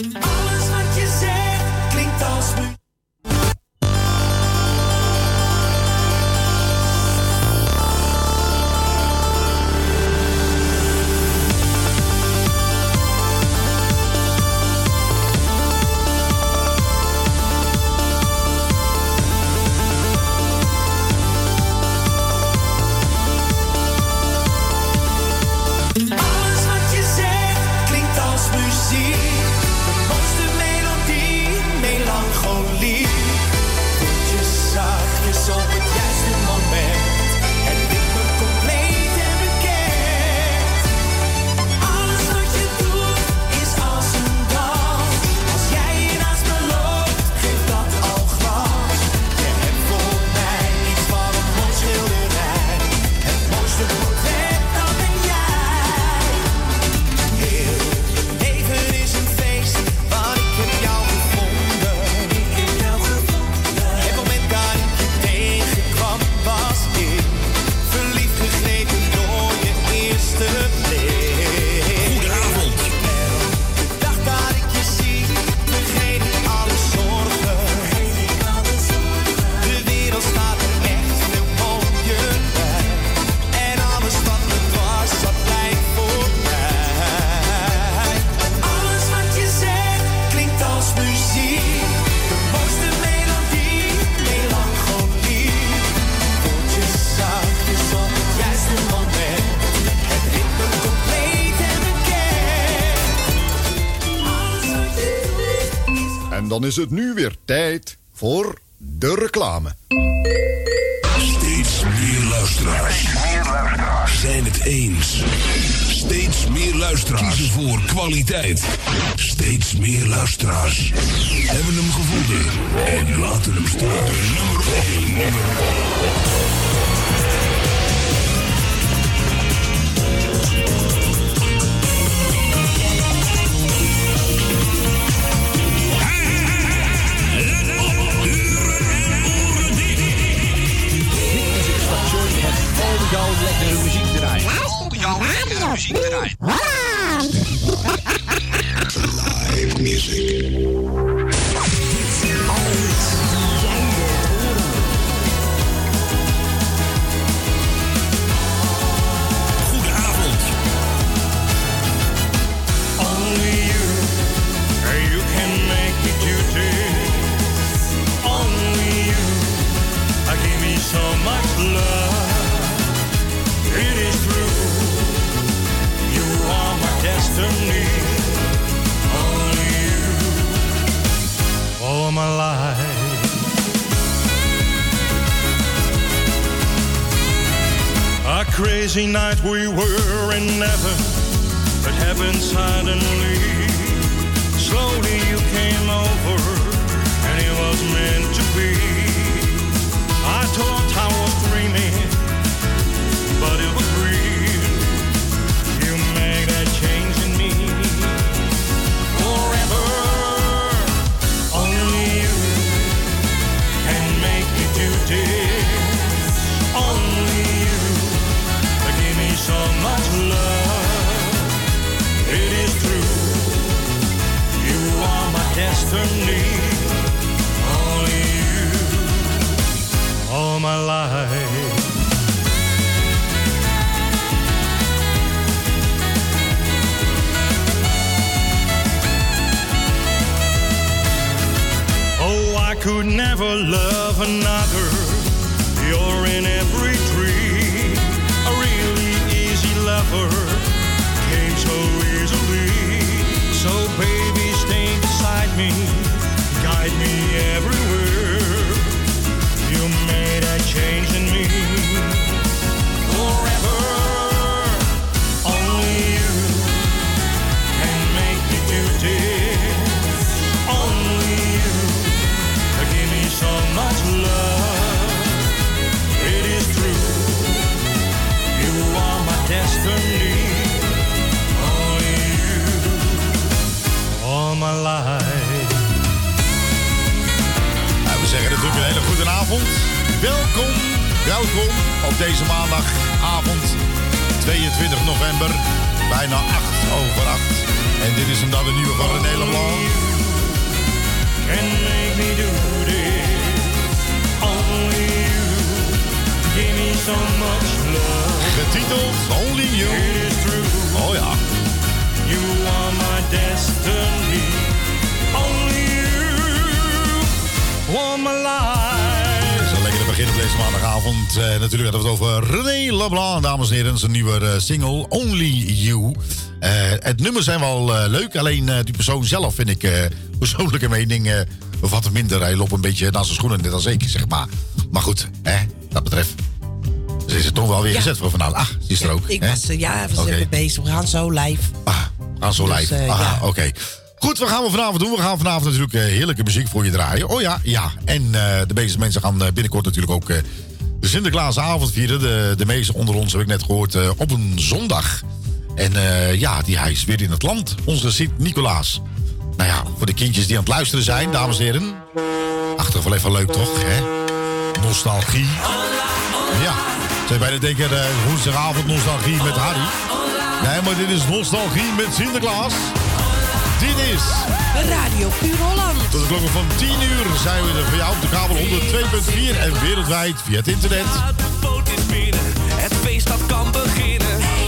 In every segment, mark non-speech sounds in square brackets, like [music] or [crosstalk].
is het nu heren. Zijn nieuwe eh, single, Only You. Eh, het nummer zijn wel eh, leuk, alleen die persoon zelf vind ik, persoonlijke mening, hem minder. Hij loopt een beetje naar zijn schoenen, net als ik, zeg maar. Maar goed, hè, dat betreft. Ze is er toch wel weer Ja. gezet voor vanavond. Ah, ze is er ook. Ik hè? was, ja, we zijn even bezig. We gaan zo live. Ah, aan zo Dus, live. ja. oké. Goed, wat gaan we vanavond doen? We gaan vanavond natuurlijk heerlijke muziek voor je draaien. Oh ja, ja. En de meeste mensen gaan binnenkort natuurlijk ook Sinterklaasavond vieren. De, de meeste onder ons, heb ik net gehoord, eh, op een zondag. En eh, ja, die, hij is weer in het land. Onze Sint-Nicolaas. Nou ja, voor de kindjes die aan het luisteren zijn, dames en heren. Achteraf wel even leuk, toch? Hè? Nostalgie. Ja, je bijna denken, eh, woensdagavond nostalgie met Harry. Nee, maar dit is nostalgie met Sinterklaas. Dit is Radio Puur Holland. tot de klokken van 10 uur zijn we er voor jou op de kabel 102.4 en wereldwijd via het internet. De boot is binnen, het feest dat kan beginnen.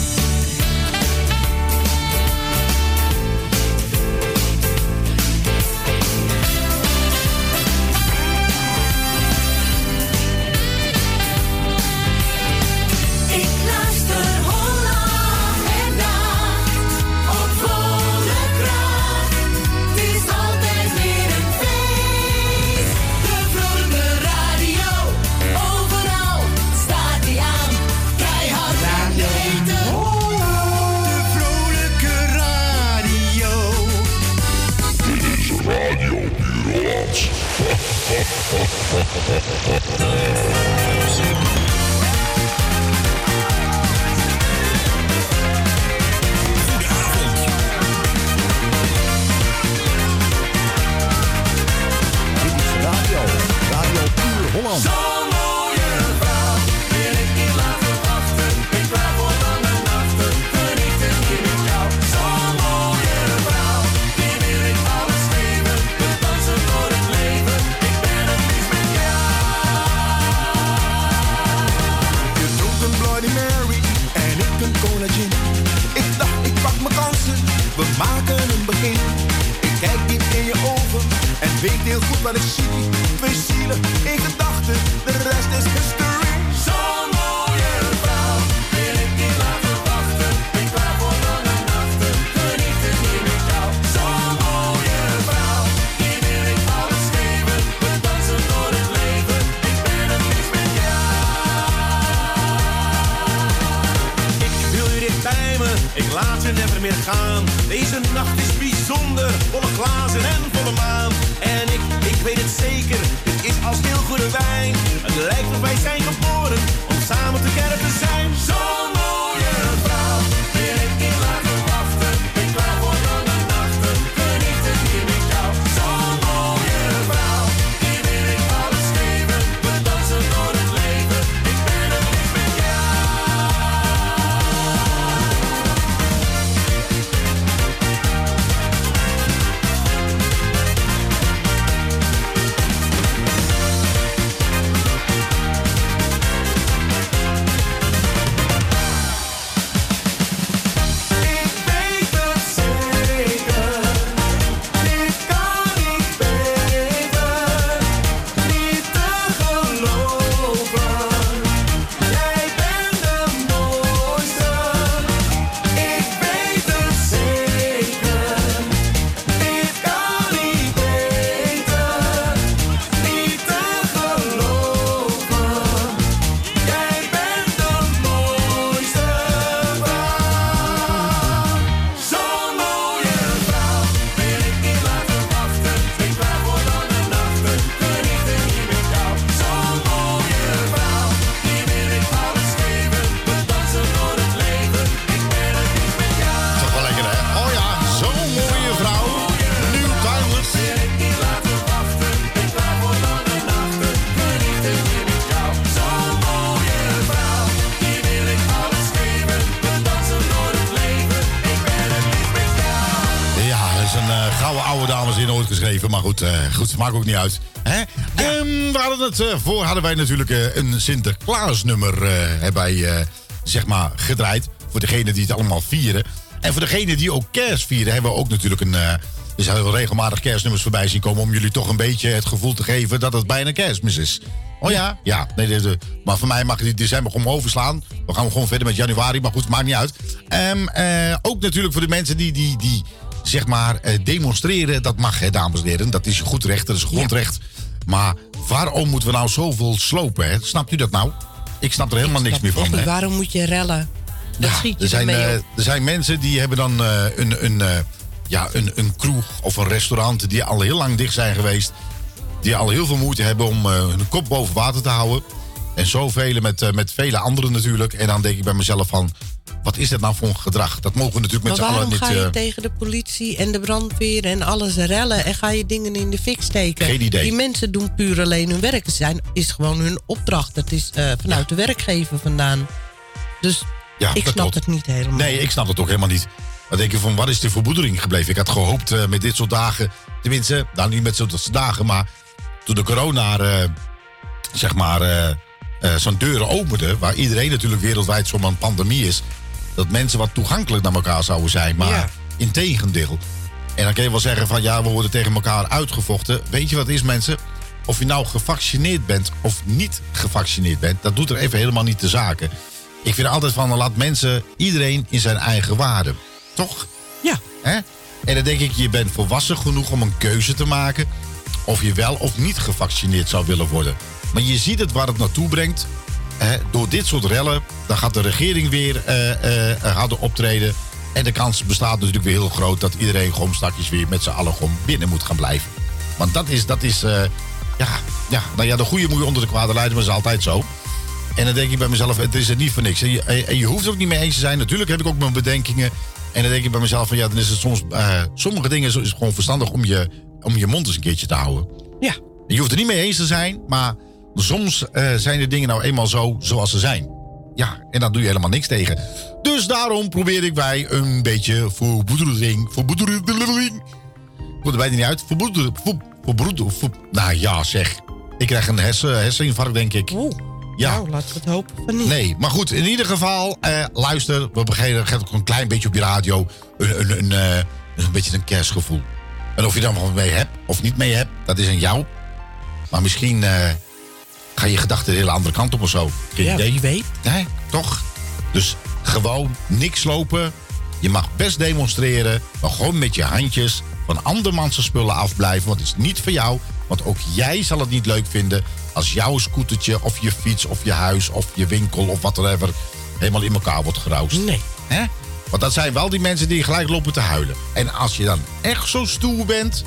Never meer gaan. Deze nacht is bijzonder, volle glazen en volle maan. En ik, ik weet het zeker, dit is als heel goede wijn. Het lijkt of wij zijn geboren goed, maakt ook niet uit. Hè? Ehm, we hadden het eh, voor, hadden wij natuurlijk eh, een Sinterklaasnummer eh hebben wij, eh, zeg maar, gedraaid. Voor degenen die het allemaal vieren. En voor degenen die ook kerst vieren, hebben we ook natuurlijk een... eh er zijn wel regelmatig kerstnummers voorbij zien komen... om jullie toch een beetje het gevoel te geven dat het bijna kerstmis is. Oh ja? Ja. Nee, maar voor mij mag je die december gewoon overslaan. We gaan gewoon verder met januari, maar goed, maakt niet uit. Eh, ook natuurlijk voor de mensen die, die, die zeg maar, eh, demonstreren. Dat mag, hè, dames en heren. Dat is je goed recht, dat is een grondrecht. Maar waarom moeten we nou zoveel slopen, hè? Snapt u dat nou? Ik snap er helemaal niks meer van, hè? waarom moet je rellen? Dat schiet je er zijn, eh, er zijn mensen die hebben dan eh, een, een, ja, een, een kroeg of een restaurant die al heel lang dicht zijn geweest. Die al heel veel moeite hebben om hun kop boven water te houden. En zoveel met, met vele anderen natuurlijk. En dan denk ik bij mezelf van, wat is dat nou voor een gedrag? Dat mogen we natuurlijk met z'n allen waarom niet... ga je eh, tegen de politie en de brandweer en alles rellen en ga je dingen in de fik steken? Geen idee. Die mensen doen puur alleen hun werk. Het zijn, is gewoon hun opdracht. Het is eh, vanuit de werkgever vandaan. Dus Ja, ik dat snap klopt. het niet helemaal. Nee, ik snap het ook helemaal niet. Dan denk je van, wat is de verboedering gebleven? Ik had gehoopt eh, met dit soort dagen, tenminste, nou niet met zo'n dagen, maar toen de corona, zeg maar, zo'n deuren opende, waar iedereen natuurlijk wereldwijd zo'n pandemie is, dat mensen wat toegankelijk naar elkaar zouden zijn, maar Ja. integendeel. En dan kun je wel zeggen van, ja, we worden tegen elkaar uitgevochten. Weet je wat is, mensen? Of je nou gevaccineerd bent of niet gevaccineerd bent, dat doet er even helemaal niet de zaken. Ik vind altijd van, laat mensen, iedereen in zijn eigen waarde. Toch? Ja. En dan denk ik, je bent volwassen genoeg om een keuze te maken. of je wel of niet gevaccineerd zou willen worden. Maar je ziet het waar het naartoe brengt. Door dit soort rellen, dan gaat de regering weer eh, eh, harder optreden. En de kans bestaat natuurlijk weer heel groot dat iedereen gewoon straks weer met z'n allen gewoon binnen moet gaan blijven. Want dat is, dat is eh, ja, ja, nou ja, de goede moet je onder de kwade leiden, maar dat is altijd zo. En dan denk ik bij mezelf, het is er niet voor niks. En je, en je hoeft het ook niet mee eens te zijn. Natuurlijk heb ik ook mijn bedenkingen. En dan denk ik bij mezelf van ja, dan is het soms... eh, sommige dingen is het gewoon verstandig om je, om je mond eens een keertje te houden. Ja. Je hoeft het niet mee eens te zijn, maar soms eh, zijn de dingen nou eenmaal zo zoals ze zijn. Ja, en daar doe je helemaal niks tegen. Dus daarom probeer ik wij een beetje. Verboedering... Ik kom er bijna niet uit. Verboedering... Ver, verbroeder- ver- nou ja, zeg. Ik krijg een hersen, herseninfarct, denk ik. Oeh. Ja. Nou, laten we het hopen van niet. Nee, maar goed, in ieder geval, eh, luister, we beginnen ook een klein beetje op je radio. Een, een, een, eh, een beetje een kerstgevoel. En of je dan wat mee hebt of niet mee hebt, dat is aan jou. Maar misschien eh ga je gedachten de hele andere kant op of zo. Geen Ja, idee. weet. Nee, toch? Dus gewoon niks lopen. Je mag best demonstreren, maar gewoon met je handjes van andermans spullen afblijven. Want het is niet voor jou. Want ook jij zal het niet leuk vinden als jouw scootertje of je fiets of je huis of je winkel of whatever helemaal in elkaar wordt geroust. Nee. Hè? Want dat zijn wel die mensen die gelijk lopen te huilen. En als je dan echt zo stoer bent,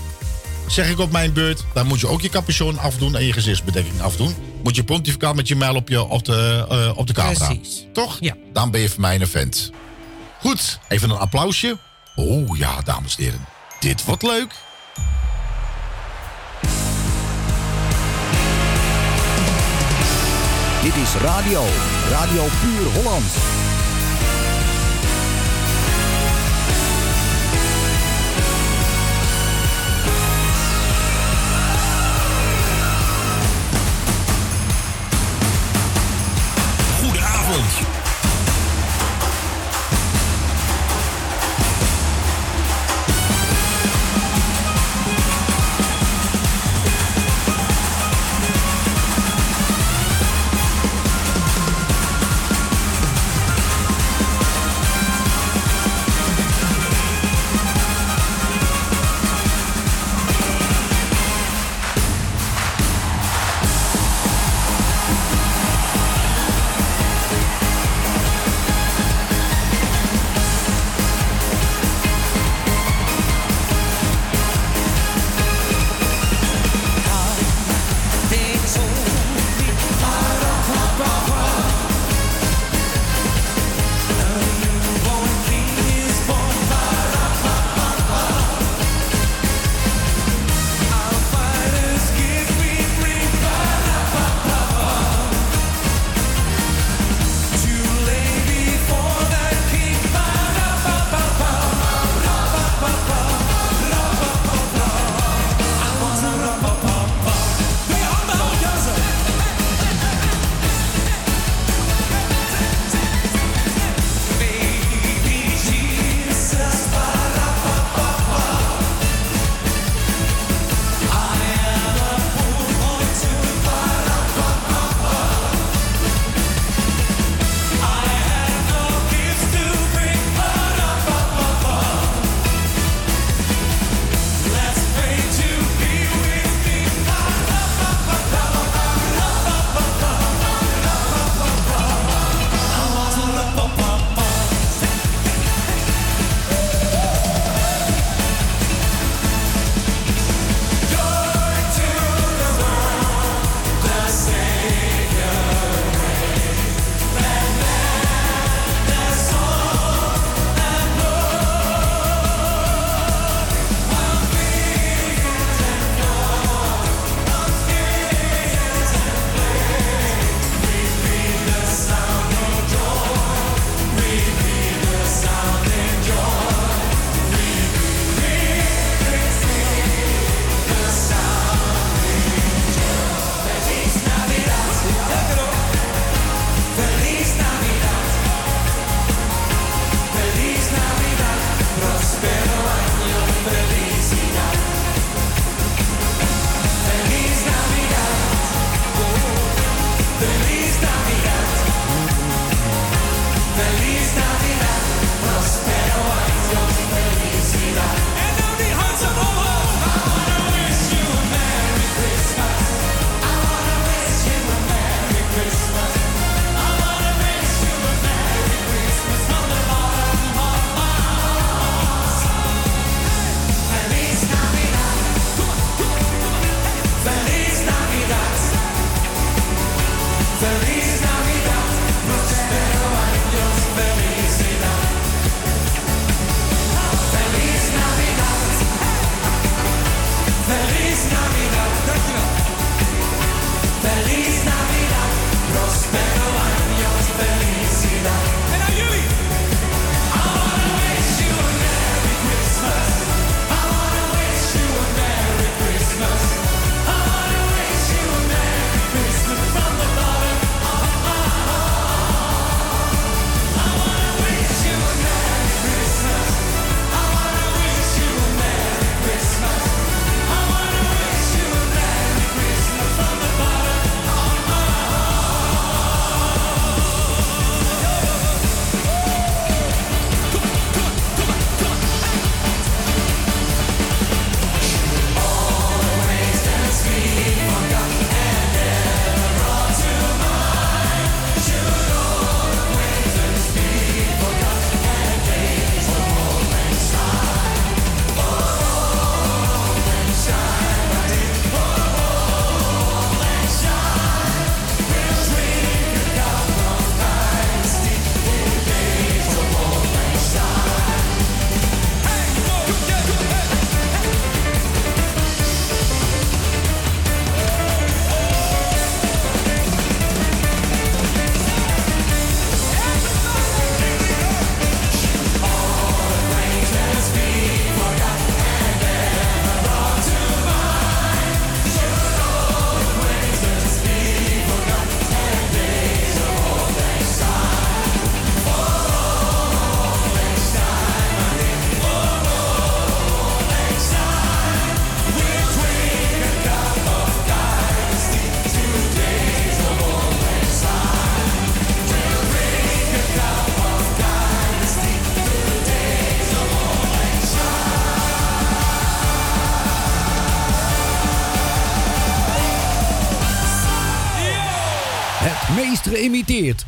zeg ik op mijn beurt, dan moet je ook je capuchon afdoen en je gezichtsbedekking afdoen. Moet je pontificaal met je mijl op, je, op, de, eh, op de camera. Precies. Toch? Ja. Dan ben je voor mij een vent. Goed, even een applausje. Oh ja, dames en heren. Dit wordt leuk. Dit is radio. Radio Puur Holland.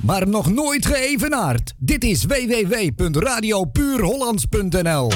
Maar nog nooit geëvenaard. Dit is www.radiopuurhollands.nl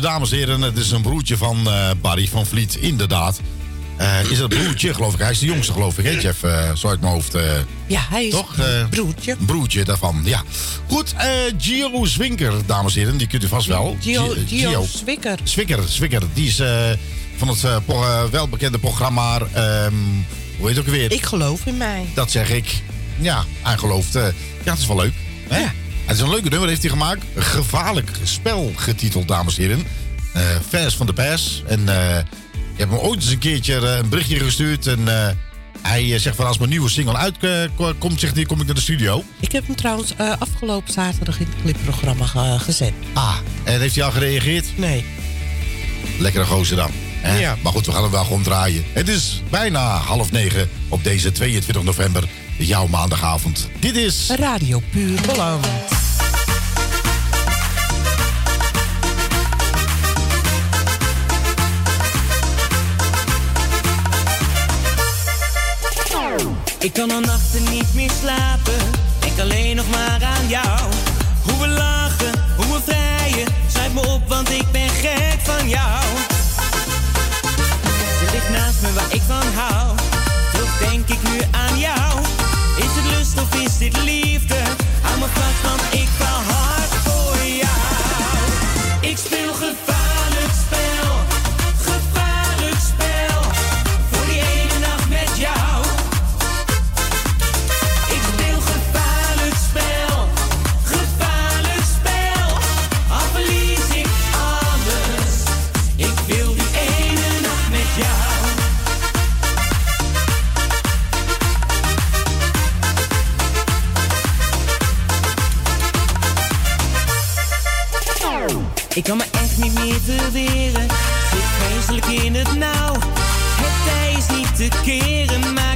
dames en heren. Het is een broertje van eh, Barry van Vliet, inderdaad. Eh, is dat broertje, geloof ik? Hij is de jongste, geloof ik, hè, Jeff? eh zo uit mijn hoofd. Ja, hij is Toch? broertje. broertje daarvan, ja. Goed, Gio Zwinker, dames en heren. Die kunt u vast wel. Gio, Gi- Gio Zwikker. Zwikker, Zwikker. Die is van het welbekende programma... ehm, hoe heet het ook weer? Ik geloof in mij. Dat zeg ik. Ja, hij gelooft. ja, het is wel leuk. Hè? Het is een leuke nummer, heeft hij gemaakt. Gevaarlijk spel getiteld, dames en heren. Eh vers van de pers. En eh ik heb hem ooit eens een keertje eh, een berichtje gestuurd. En hij zegt van als mijn nieuwe single uitkomt, zegt hij, kom ik naar de studio. Ik heb hem trouwens afgelopen zaterdag in het clipprogramma ge- gezet. Ah, en heeft hij al gereageerd? Nee. Lekkere gozer dan. hè? Ja. Maar goed, we gaan hem wel gewoon draaien. Het is bijna half negen op deze 22 november, jouw maandagavond. Dit is Radio Puur Holland. Ik kan al nachten niet meer slapen, denk alleen nog maar aan jou. Hoe we lachen, hoe we vrijen, Schrijf me op want ik ben gek van jou. Ze ligt naast me waar ik van hou, toch denk ik nu aan jou. Stof of is dit liefde? Hou me vast, want ik Ik kan me echt niet meer verweren. Zit vreselijk in het nauw. Het tij is niet te keren, maar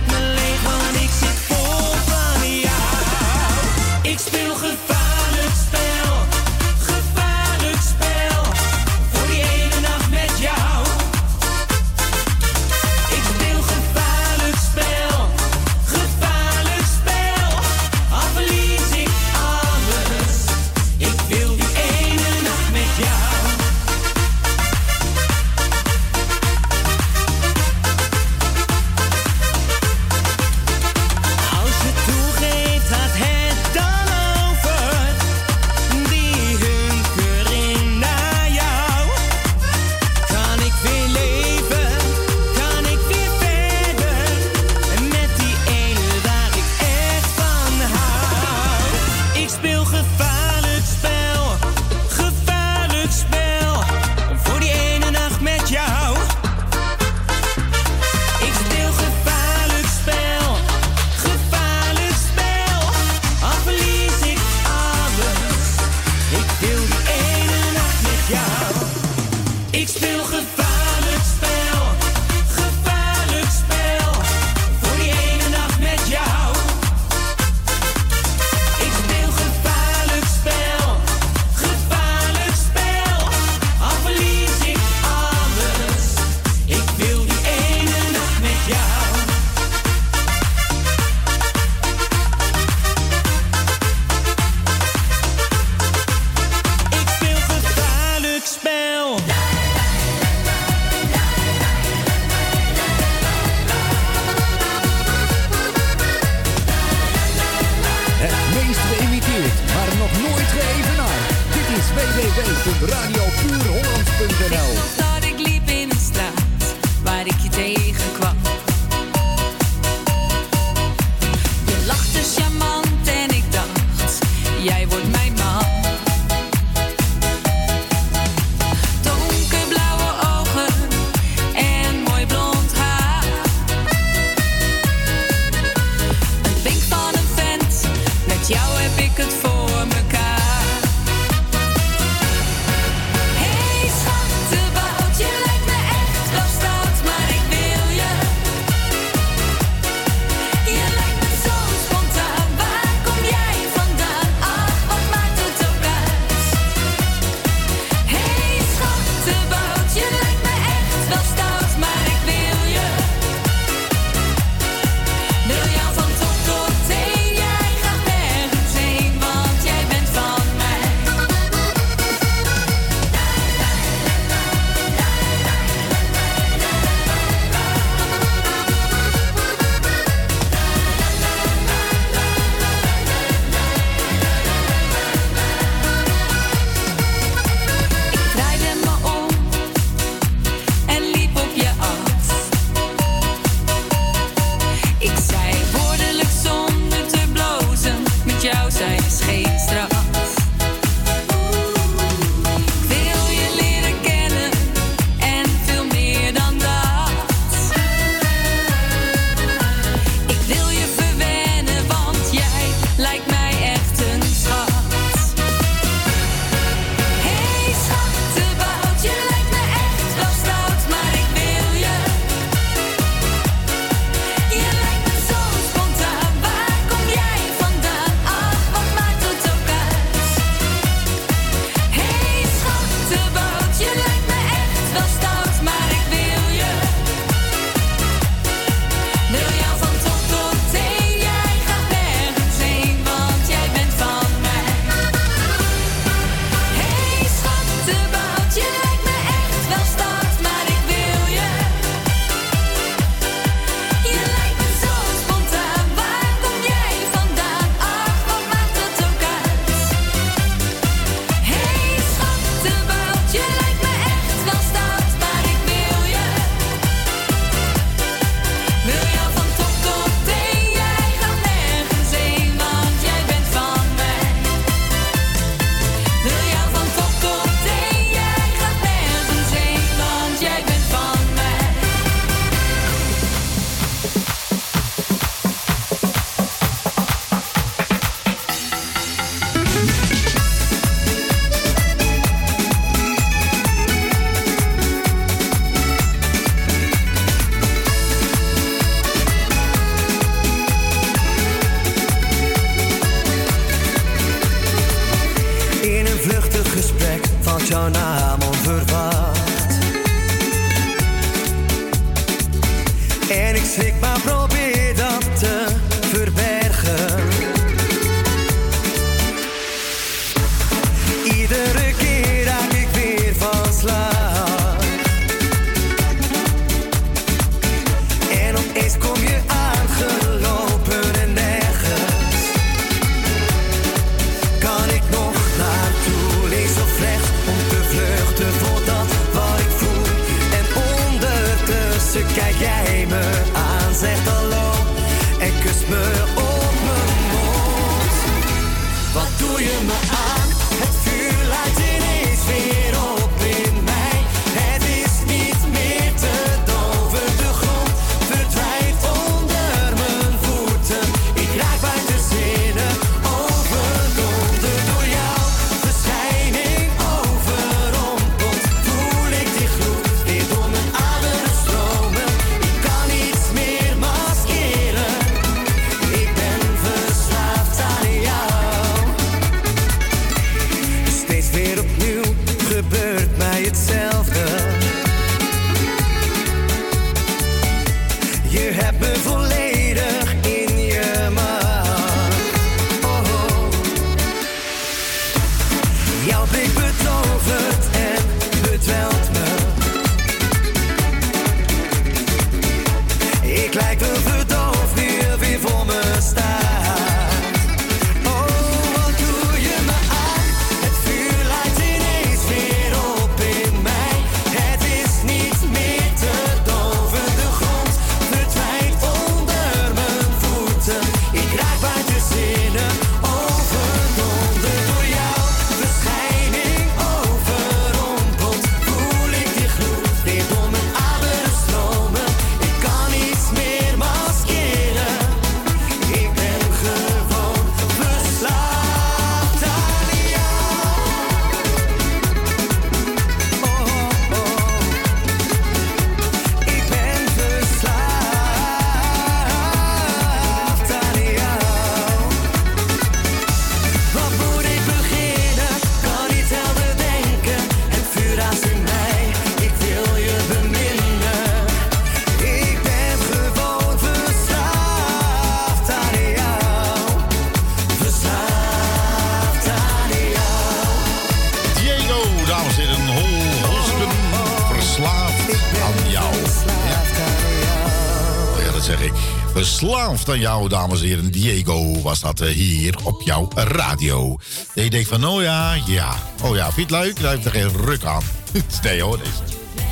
Verslaafd aan jou, dames en heren. Diego was dat eh, hier op jouw radio. En je denkt van, oh ja, ja. Oh ja, vind je het leuk? Daar heeft er geen ruk aan. [laughs] nee hoor, deze.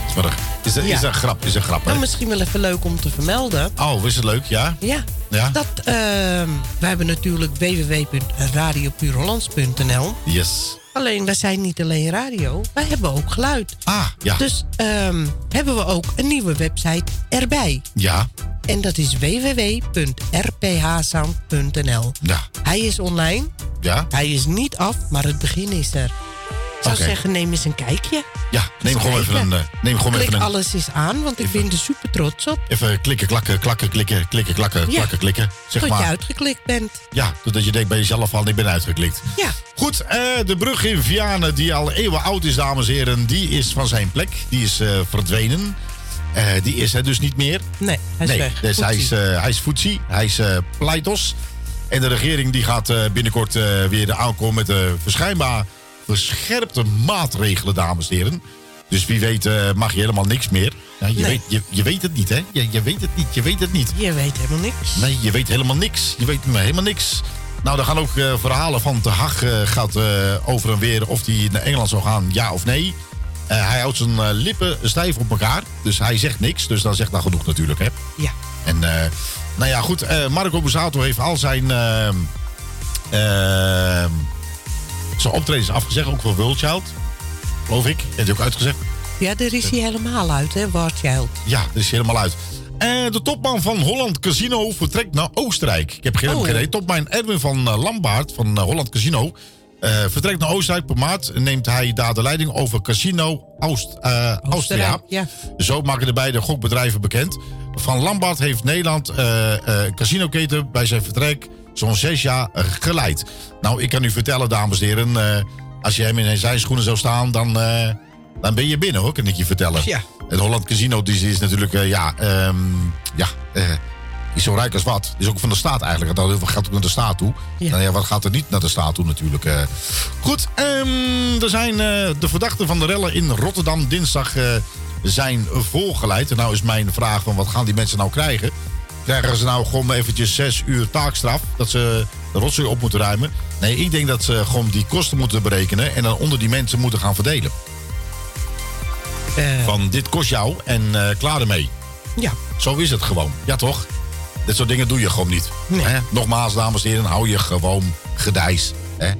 Is, een, is, een, is Ja. een grap, is een grap, hè? Nou, misschien wel even leuk om te vermelden. Oh, is het leuk, ja? Ja. Ja? Dat, ehm wij hebben natuurlijk www.radiopuurhollands.nl. Yes. Alleen, wij zijn niet alleen radio, wij hebben ook geluid. Ah, ja. Dus ehm, hebben we ook een nieuwe website erbij. Ja. En dat is www.rphsound.nl. Ja. Hij is online. Ja? Hij is niet af, maar het begin is er. Ik zou zeggen, neem eens een kijkje. Ja, neem gewoon even een... eh, neem gewoon Klik even een... alles eens aan, want ik ben er super trots op. Even klikken, klakken, klakken, klikken, klikken, klakken, Ja. klakken, klikken. Zeg tot maar. je uitgeklikt bent. Ja, totdat je denkt bij jezelf van ik ben uitgeklikt. Ja. Goed, eh, de brug in Vianen, die al eeuwen oud is, dames en heren, die is van zijn plek. Die is eh, verdwenen. Die is er dus niet meer. Nee, hij is nee, weg. Dus hij is, hij is voetsie, hij is pleitos. En de regering die gaat binnenkort weer aankomen met uh, verschijnbaar verscherpte maatregelen, dames en heren. Dus wie weet eh, mag je helemaal niks meer. Je, Nee. weet, je, je weet het niet, hè? Je, je weet het niet, je weet het niet. Je weet helemaal niks. Nee, je weet helemaal niks. Je weet helemaal niks. Nou, er gaan ook eh, verhalen van Te Hag eh, gaat over en weer of hij naar Engeland zou gaan, ja of nee. Hij houdt zijn lippen stijf op elkaar. Dus hij zegt niks. Dus dan zegt dat genoeg natuurlijk, hè? Ja. En nou ja, goed. Marco Bussato heeft al zijn, eh, eh, zijn optredens afgezegd. Ook voor World Child. Geloof ik. Heeft hij ook uitgezegd. Ja, daar is hij helemaal uit, hè, Warchild. Ja, dat is helemaal uit. En de topman van Holland Casino vertrekt naar Oostenrijk. Ik heb geen, Oh. idee. Topman Erwin van uh, Lambaard van eh, Holland Casino... eh, vertrekt naar Oostenrijk. Per maand neemt hij daar de leiding over Casino Oost, eh, Austria. ja. Zo maken de beide gokbedrijven bekend. Van Lambaard heeft Nederland eh eh, een casinoketen bij zijn vertrek zo'n zes jaar geleid. Nou, ik kan u vertellen, dames en heren... eh, als je hem in zijn schoenen zou staan, dan, eh, dan ben je binnen hoor, kan ik je vertellen. Ja. Het Holland Casino die is, natuurlijk, eh, ja, ehm, ja is zo rijk als wat. Is ook van de staat eigenlijk. Het gaat heel veel geld ook naar de staat toe. Ja. Nou ja, wat gaat er niet naar de staat toe natuurlijk. Goed, ehm, er zijn de verdachten van de rellen in Rotterdam dinsdag zijn voorgeleid. En nou is mijn vraag van wat gaan die mensen nou krijgen? Krijgen ze nou gewoon eventjes zes uur taakstraf? Dat ze de rotzooi op moeten ruimen? Nee, ik denk dat ze gewoon die kosten moeten berekenen... en dan onder die mensen moeten gaan verdelen. Eh, Van dit kost jou en eh, klaar ermee. Ja. Zo is het gewoon. Ja, toch? Dit soort dingen doe je gewoon niet. Hè? Nogmaals, dames en heren, hou je gewoon gedijs. Hè?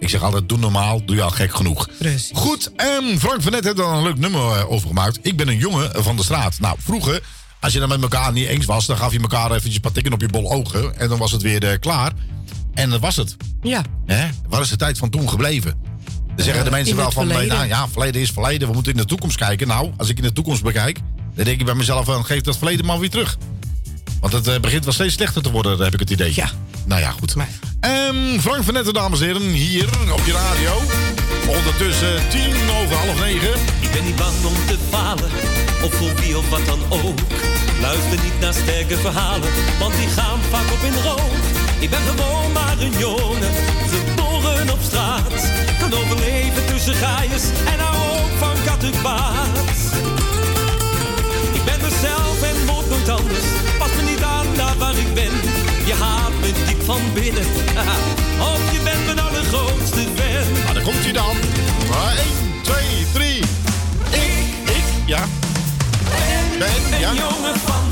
Ik zeg altijd, doe normaal, doe je al gek genoeg. Precies. Goed, en Frank van Net heeft er een leuk nummer eh, over gemaakt. Ik ben een jongen van de straat. Nou, vroeger, als je dan met elkaar niet eens was... dan gaf je elkaar eventjes een paar tikken op je bol ogen... en dan was het weer eh, klaar. En dat was het. Ja. Hè? Waar is de tijd van toen gebleven? Dan zeggen de Eh, mensen wel van, verleden. nou ja, verleden is verleden. We moeten in de toekomst kijken. Nou, als ik in de toekomst bekijk, dan denk ik bij mezelf, van, geef dat verleden maar weer terug. Want het eh, begint wel steeds slechter te worden, heb ik het idee. Ja. Nou ja, goed. Ehm, Frank van Netten, dames en heren, hier op je radio. Ondertussen tien over half negen. Ik ben niet bang om te falen, of voor wie of wat dan ook. Luister niet naar sterke verhalen, want die gaan vaak op in rook. Ik ben gewoon maar een jongen, geboren op straat. Kan overleven tussen gaaiers en hou ook van kattenpaard. Ik ben mezelf en word nooit anders. Pas me niet aan daar waar ik ben. Je haat me diep van binnen. [laughs] of je bent mijn allergrootste fan. Nou, daar komt hij dan. Maar 1, Ben, ja. Een jongen van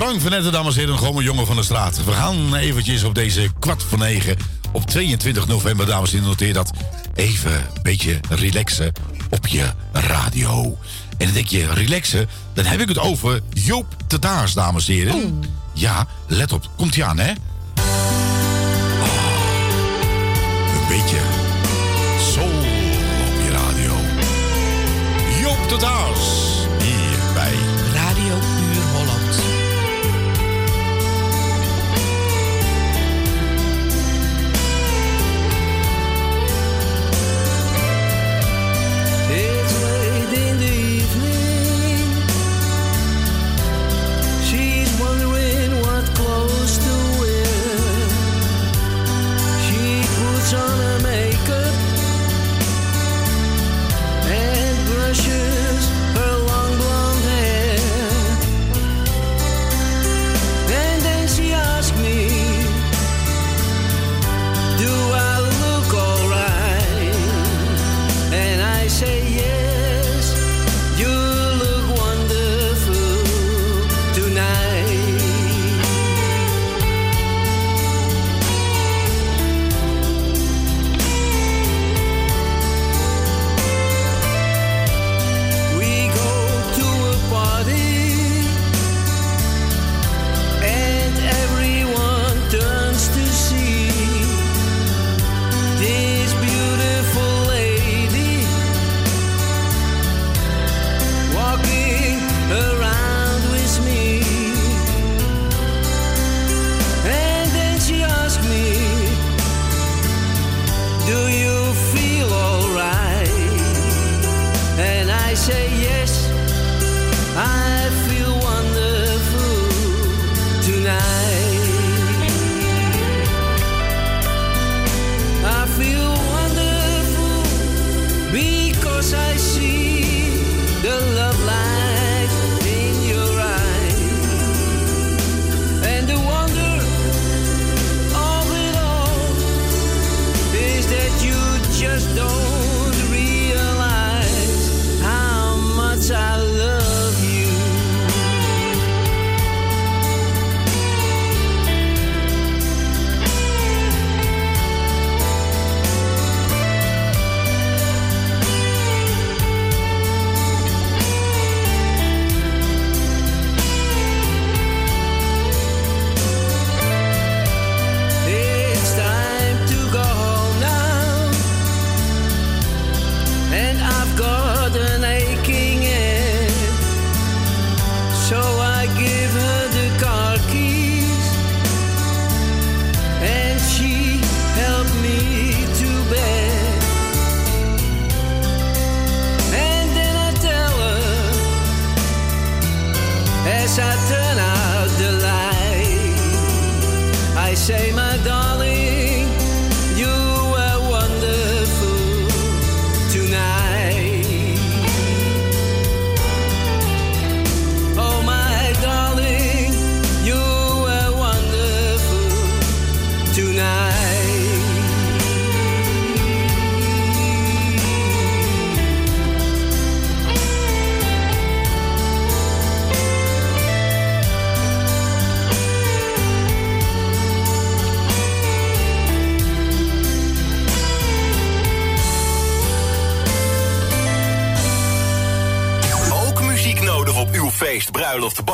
Frank van Netten, dames en heren, gewoon een jongen van de straat. We gaan eventjes op deze kwart voor negen op 22 november, dames en heren, noteer dat. Even een beetje relaxen op je radio. En dan denk je, relaxen, dan heb ik het over Joop de Daars, dames en heren. Ja, let op, komt hij aan, hè? Oh, een beetje soul op je radio. Joop de Daars,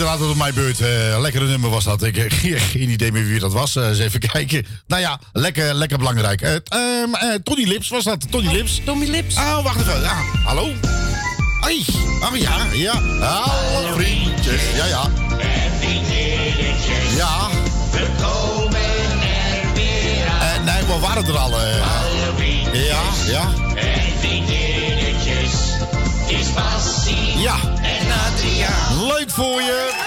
Er altijd op mijn beurt. Eh, lekkere nummer was dat. Ik heb [laughs] geen, idee meer wie dat was. Eh, eens even kijken. Nou ja, lekker, lekker belangrijk. Eh, eh, Tony Lips was dat. Tony Lips. Tommy Lips. Oh, wacht even. Ja, hallo? Hoi. Oh ja, ja. Hallo vriendjes. Ja, ja. Ja. We komen er weer aan. Eh, nee, we waren er al. eh. ja, ja. Voor je.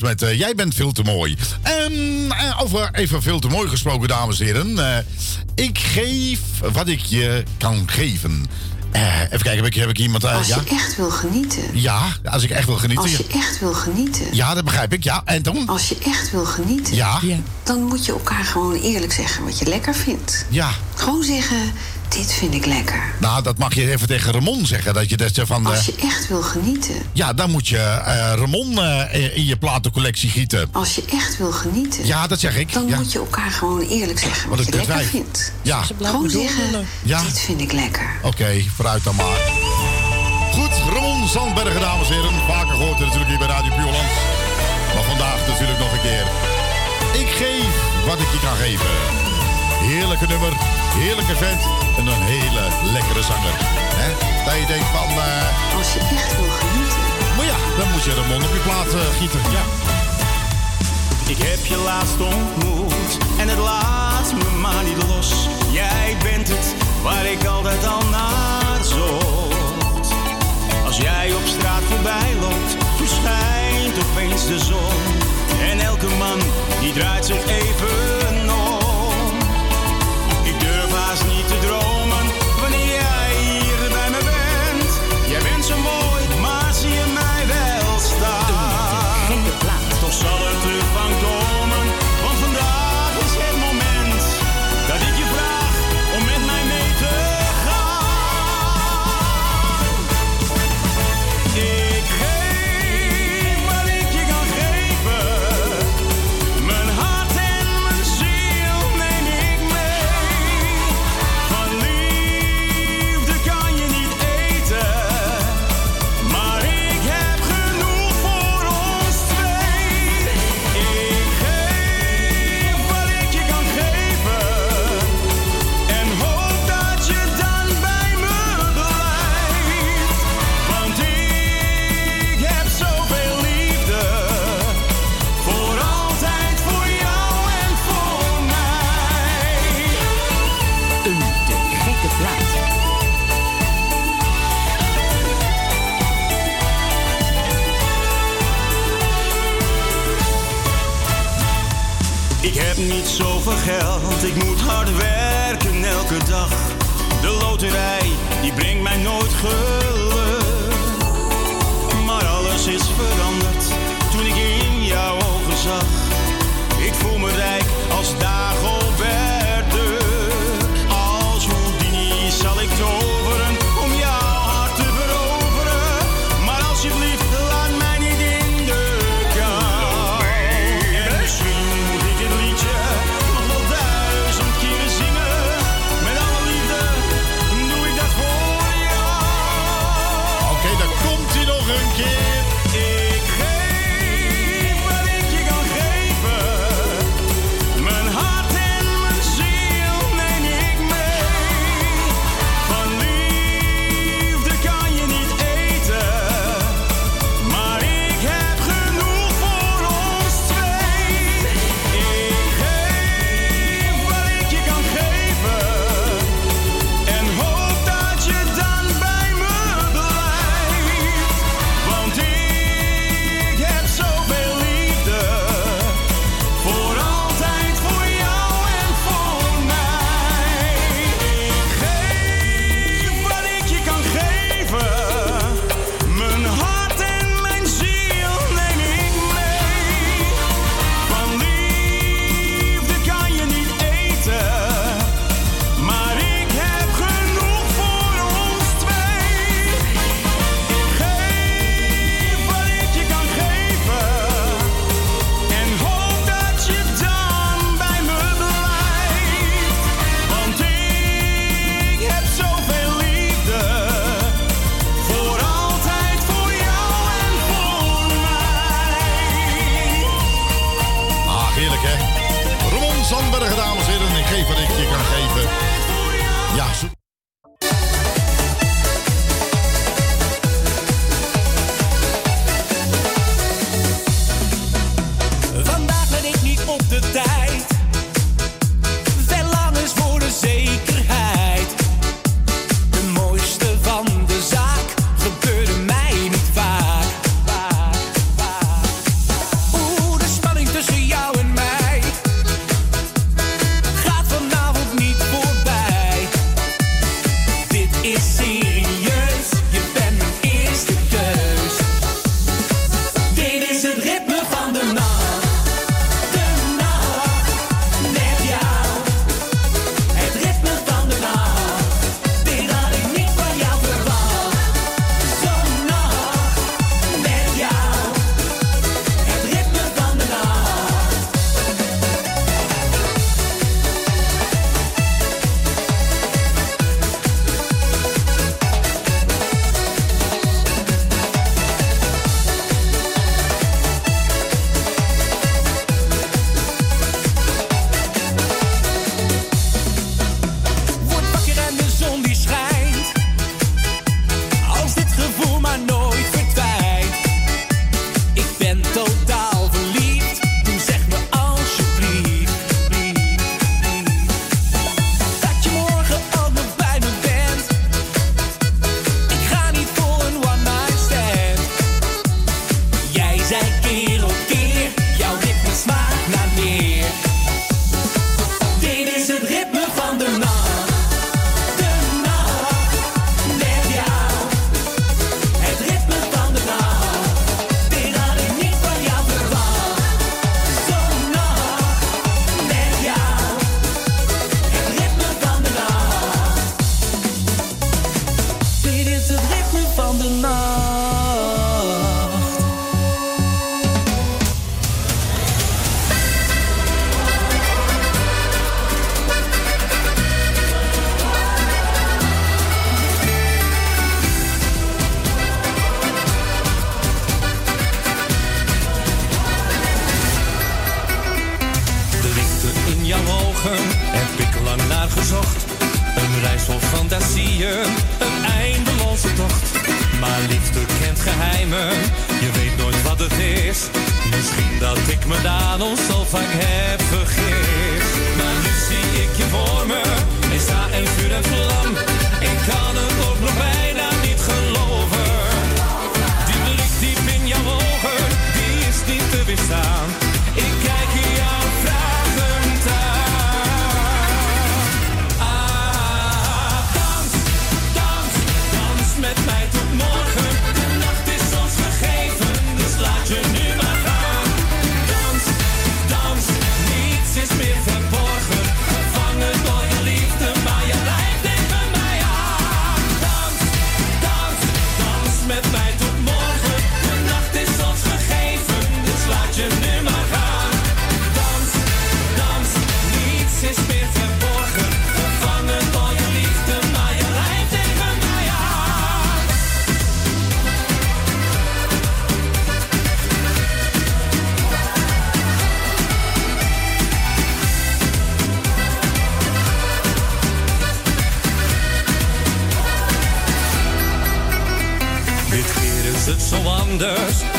Met eh, Jij bent veel te mooi. En eh, over even veel te mooi gesproken, dames en heren. Eh, ik geef wat ik je kan geven. Eh, even kijken, heb ik, heb ik iemand... Als ja? je echt wil genieten. ja, als ik echt wil genieten. Als je echt wil genieten. Ja, dat begrijp ik. Ja, en dan? Als je echt wil genieten. Ja. Ja. Dan moet je elkaar gewoon eerlijk zeggen wat je lekker vindt. Ja. Gewoon zeggen, dit vind ik lekker. Nou, dat mag je even tegen Ramon zeggen. Dat je dat van... eh, Als je echt wil genieten. ja, dan moet je eh, Ramon eh, in je platencollectie gieten. Als je echt wil genieten. Ja, dat zeg ik. Dan ja. moet je elkaar gewoon eerlijk zeggen Wat wat een je lekker vindt. Ja. Gewoon zeggen, Ja. dit vind ik lekker. Oké, vooruit dan maar. Goed, Ramon Zandbergen, dames en heren. Vaker gehoord natuurlijk hier bij Radio Puurland. Maar vandaag natuurlijk nog een keer. Ik geef wat ik je kan geven. Heerlijke nummer, heerlijke vent en een hele lekkere zanger. Hè? Dat je denkt van... eh, Als je echt wil genieten. Maar ja, dan moet je Ramon op je plaat eh, gieten. Ja. Ik heb je laatst ontmoet en het laat me maar niet los. Jij bent het waar ik altijd al naar zocht. Als jij op straat voorbij loopt, verschijnt opeens de zon. En elke man die draait zich even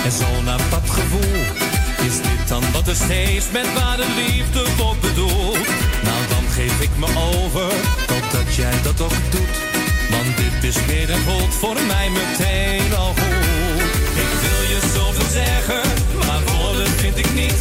En zo naar dat gevoel is dit dan wat er steeds met waarde liefde wordt bedoeld. Nou dan geef ik me over, hoop dat jij dat ook doet. Want dit is meer een voelt voor mij meteen al goed. Ik wil je zoveel zeggen, maar woorden vind ik niet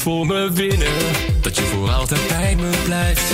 voor me winnen. Dat je voor altijd bij me blijft.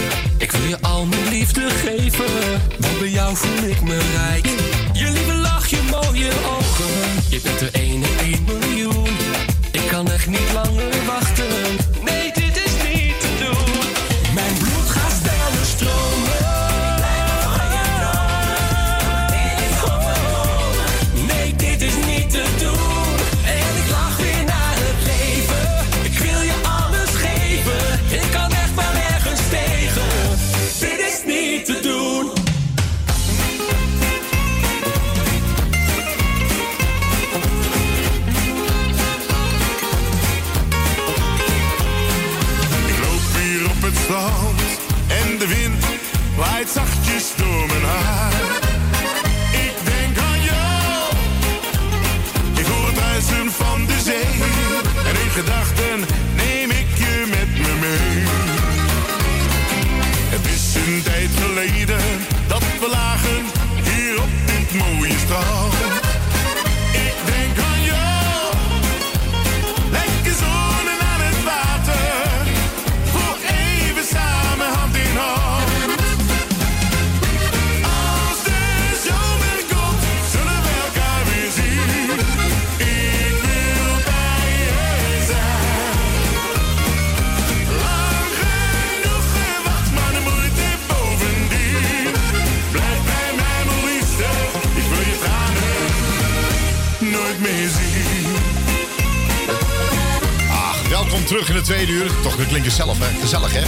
klinkt gezellig, hè? Gezellig, hè?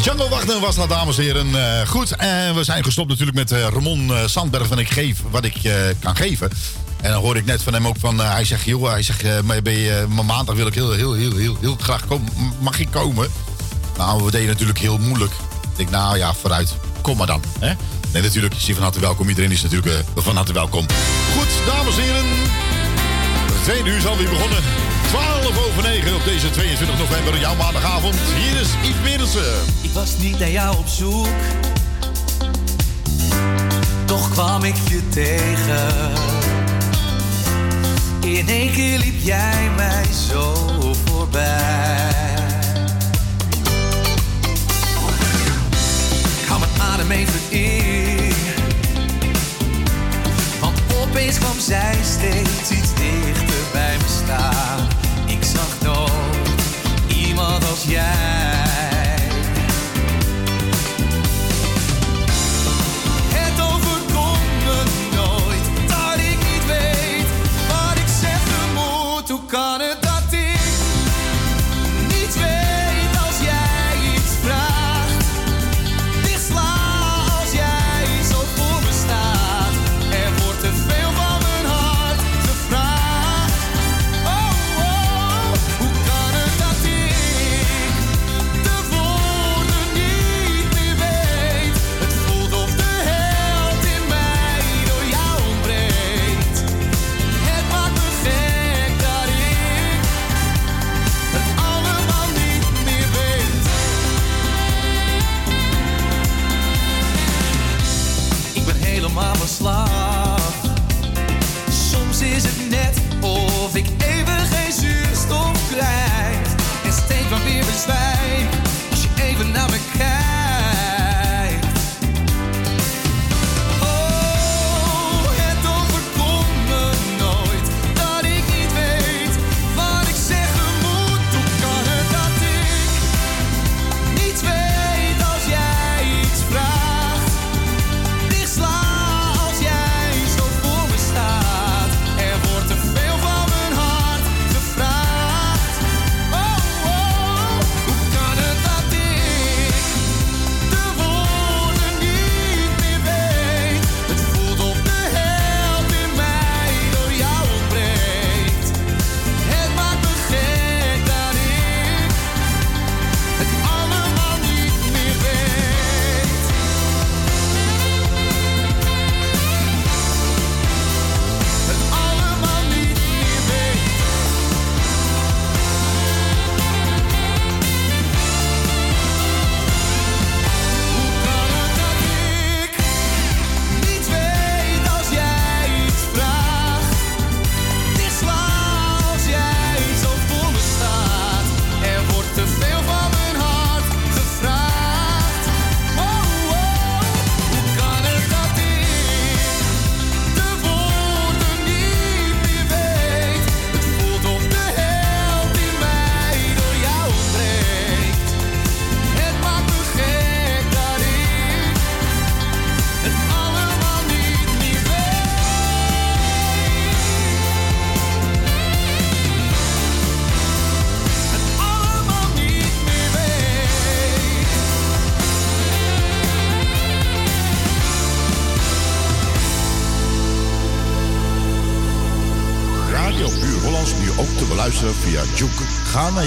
Django Wachten was dat, dames en heren. Eh, goed, en we zijn gestopt natuurlijk met eh, Ramon eh, Sandberg. van ik geef wat ik kan geven. En dan hoor ik net van hem ook van... hij zegt, joh, hij zegt, ben je, maandag wil ik heel, heel, heel, heel, heel graag komen. Mag ik komen? Nou, we deden natuurlijk heel moeilijk. Ik denk, nou ja, vooruit. Kom maar dan, hè? Nee, natuurlijk, je van harte welkom. Iedereen is natuurlijk van harte welkom. Goed, dames en heren. we uur is alweer begonnen. 12 over 9 op deze 22 november, jouw maandagavond. Hier is Yves Middelsen. Ik was niet naar jou op zoek. Toch kwam ik je tegen. In één keer liep jij mij zo voorbij. Ik ga mijn adem even in. Want opeens kwam zij steeds iets dichter bij me staan. als jij.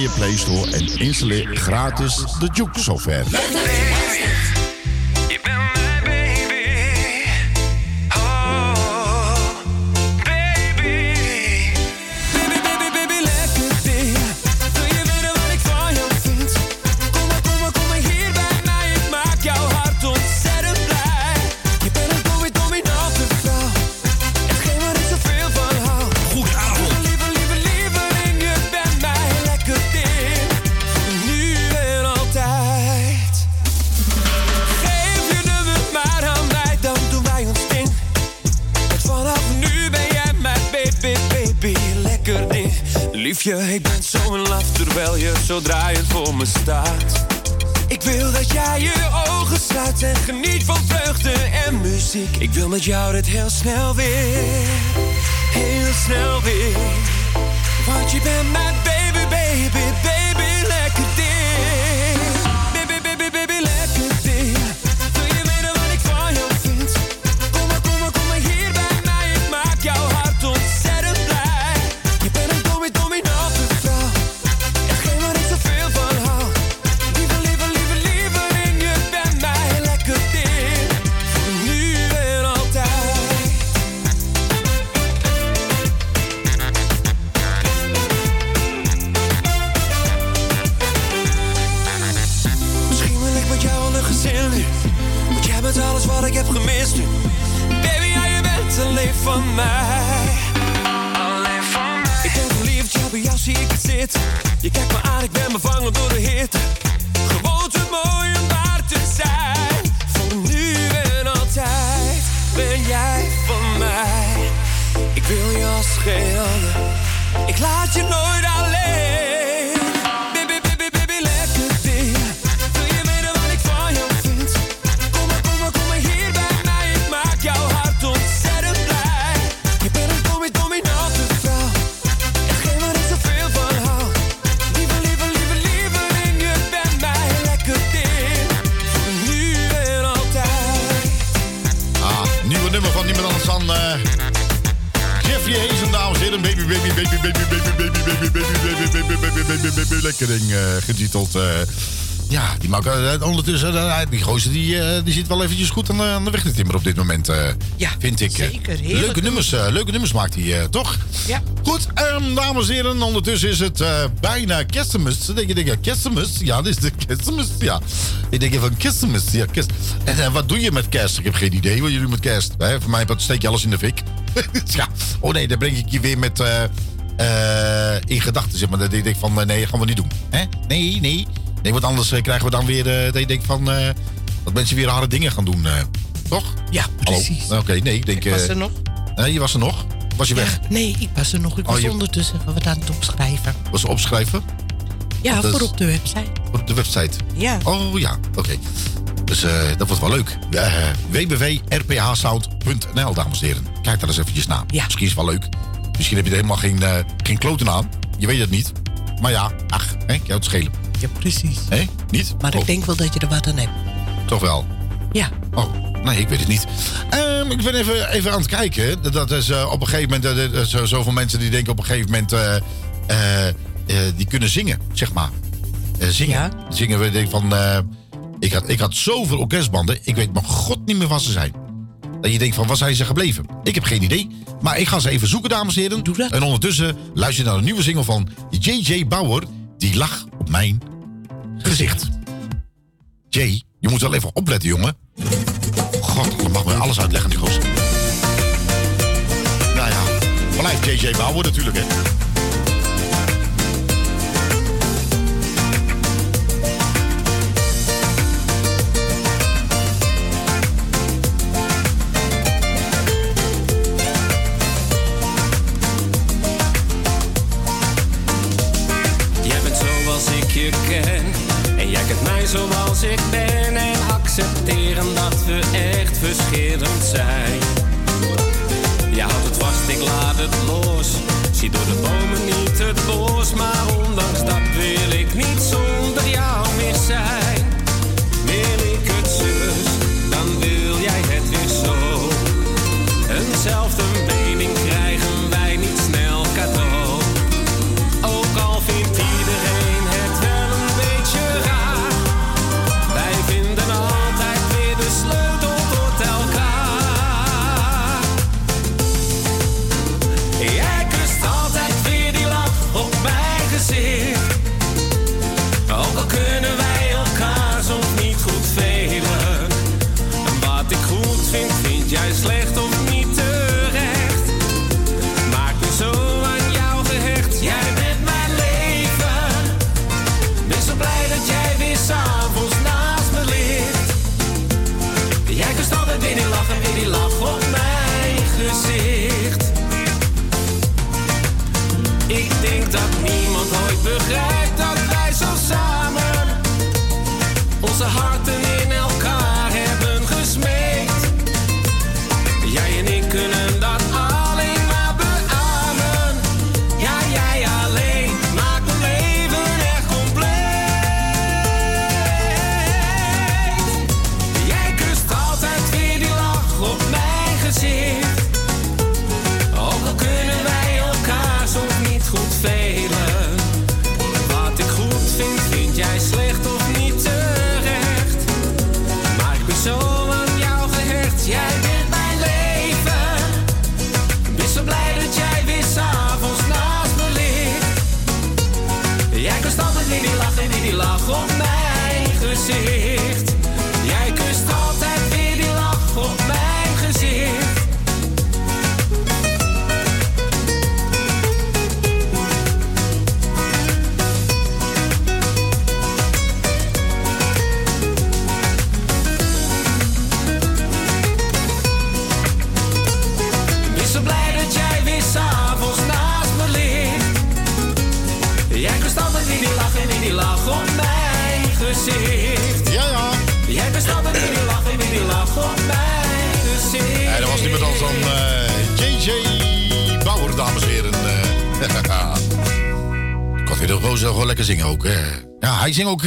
je Play Store en installeer gratis de Juke software. en geniet van vreugde en muziek. Ik wil met jou het heel snel weer, heel snel weer. Want je bent mijn ondertussen, eh, die gozer die, eh, die zit wel eventjes goed aan, de- aan de weg te timmeren op dit moment, eh, Ja, vind ik. zeker. Leuke nummers, leuke nummers maakt hij, toch? Ja. Goed, ehm, dames en heren, ondertussen is het bijna kerstmis. Dan denk je, denk je, kerstmis? Ja, dit is de kerstmis, ja. Ik denk van kerstmis, ja, kerst. En wat doe je met kerst? Ik heb geen idee wat jullie doen met kerst. Hè? Voor mij steek je alles in de fik. [laughs] ja. Oh nee, dan breng ik je weer met... in gedachten, zeg maar. Dat ik denk van, nee, dat gaan we niet doen. Hè? Nee, nee. Nee, want anders eh, krijgen we dan weer... eh, dat je denkt van... eh, dat mensen weer rare dingen gaan doen, eh, toch? Ja, precies. Oké, nee, ik denk... Ik was eh, er nog. Nee, je was er nog? Was je weg? Nee, ik was er nog. Ik Oh, was je- ondertussen wat aan het opschrijven. Was ze opschrijven? Ja, Dat is- voor op de website. Op de website? Ja. Oh ja, oké. Dus eh, dat wordt wel leuk. Uh, www.rphsound.nl, dames en heren. Kijk daar eens eventjes naar. Ja. Misschien is het wel leuk. Misschien heb je er helemaal geen, eh, geen kloten aan. Je weet het niet. Maar ja, ach, hè, jou te schelen. Ja, precies. Hé, niet? Maar Oh, ik denk wel dat je er wat aan hebt. Toch wel? Ja. Oh, nee, ik weet het niet. Ehm, ik ben even, even aan het kijken. Dat- is eh, op een gegeven moment... eh, eh, zo, zoveel mensen die denken op een gegeven moment... die kunnen zingen, zeg maar. Zingen. Zingen, we denken van... ik, had, ik had zoveel orkestbanden. Ik weet mijn god niet meer waar ze zijn. Dat je denkt van, waar zijn ze gebleven? Ik heb geen idee. Maar ik ga ze even zoeken, dames en heren. Doe dat. En ondertussen luister je naar een nieuwe single van J.J. Bauer. Die lag op mijn gezicht. Jay, je moet wel even opletten, jongen. God, je mag me alles uitleggen, die gozer. Nou ja, blijft J.J. Bauer natuurlijk, hè. Zoals ik ben. En accepteren dat we echt verschillend zijn.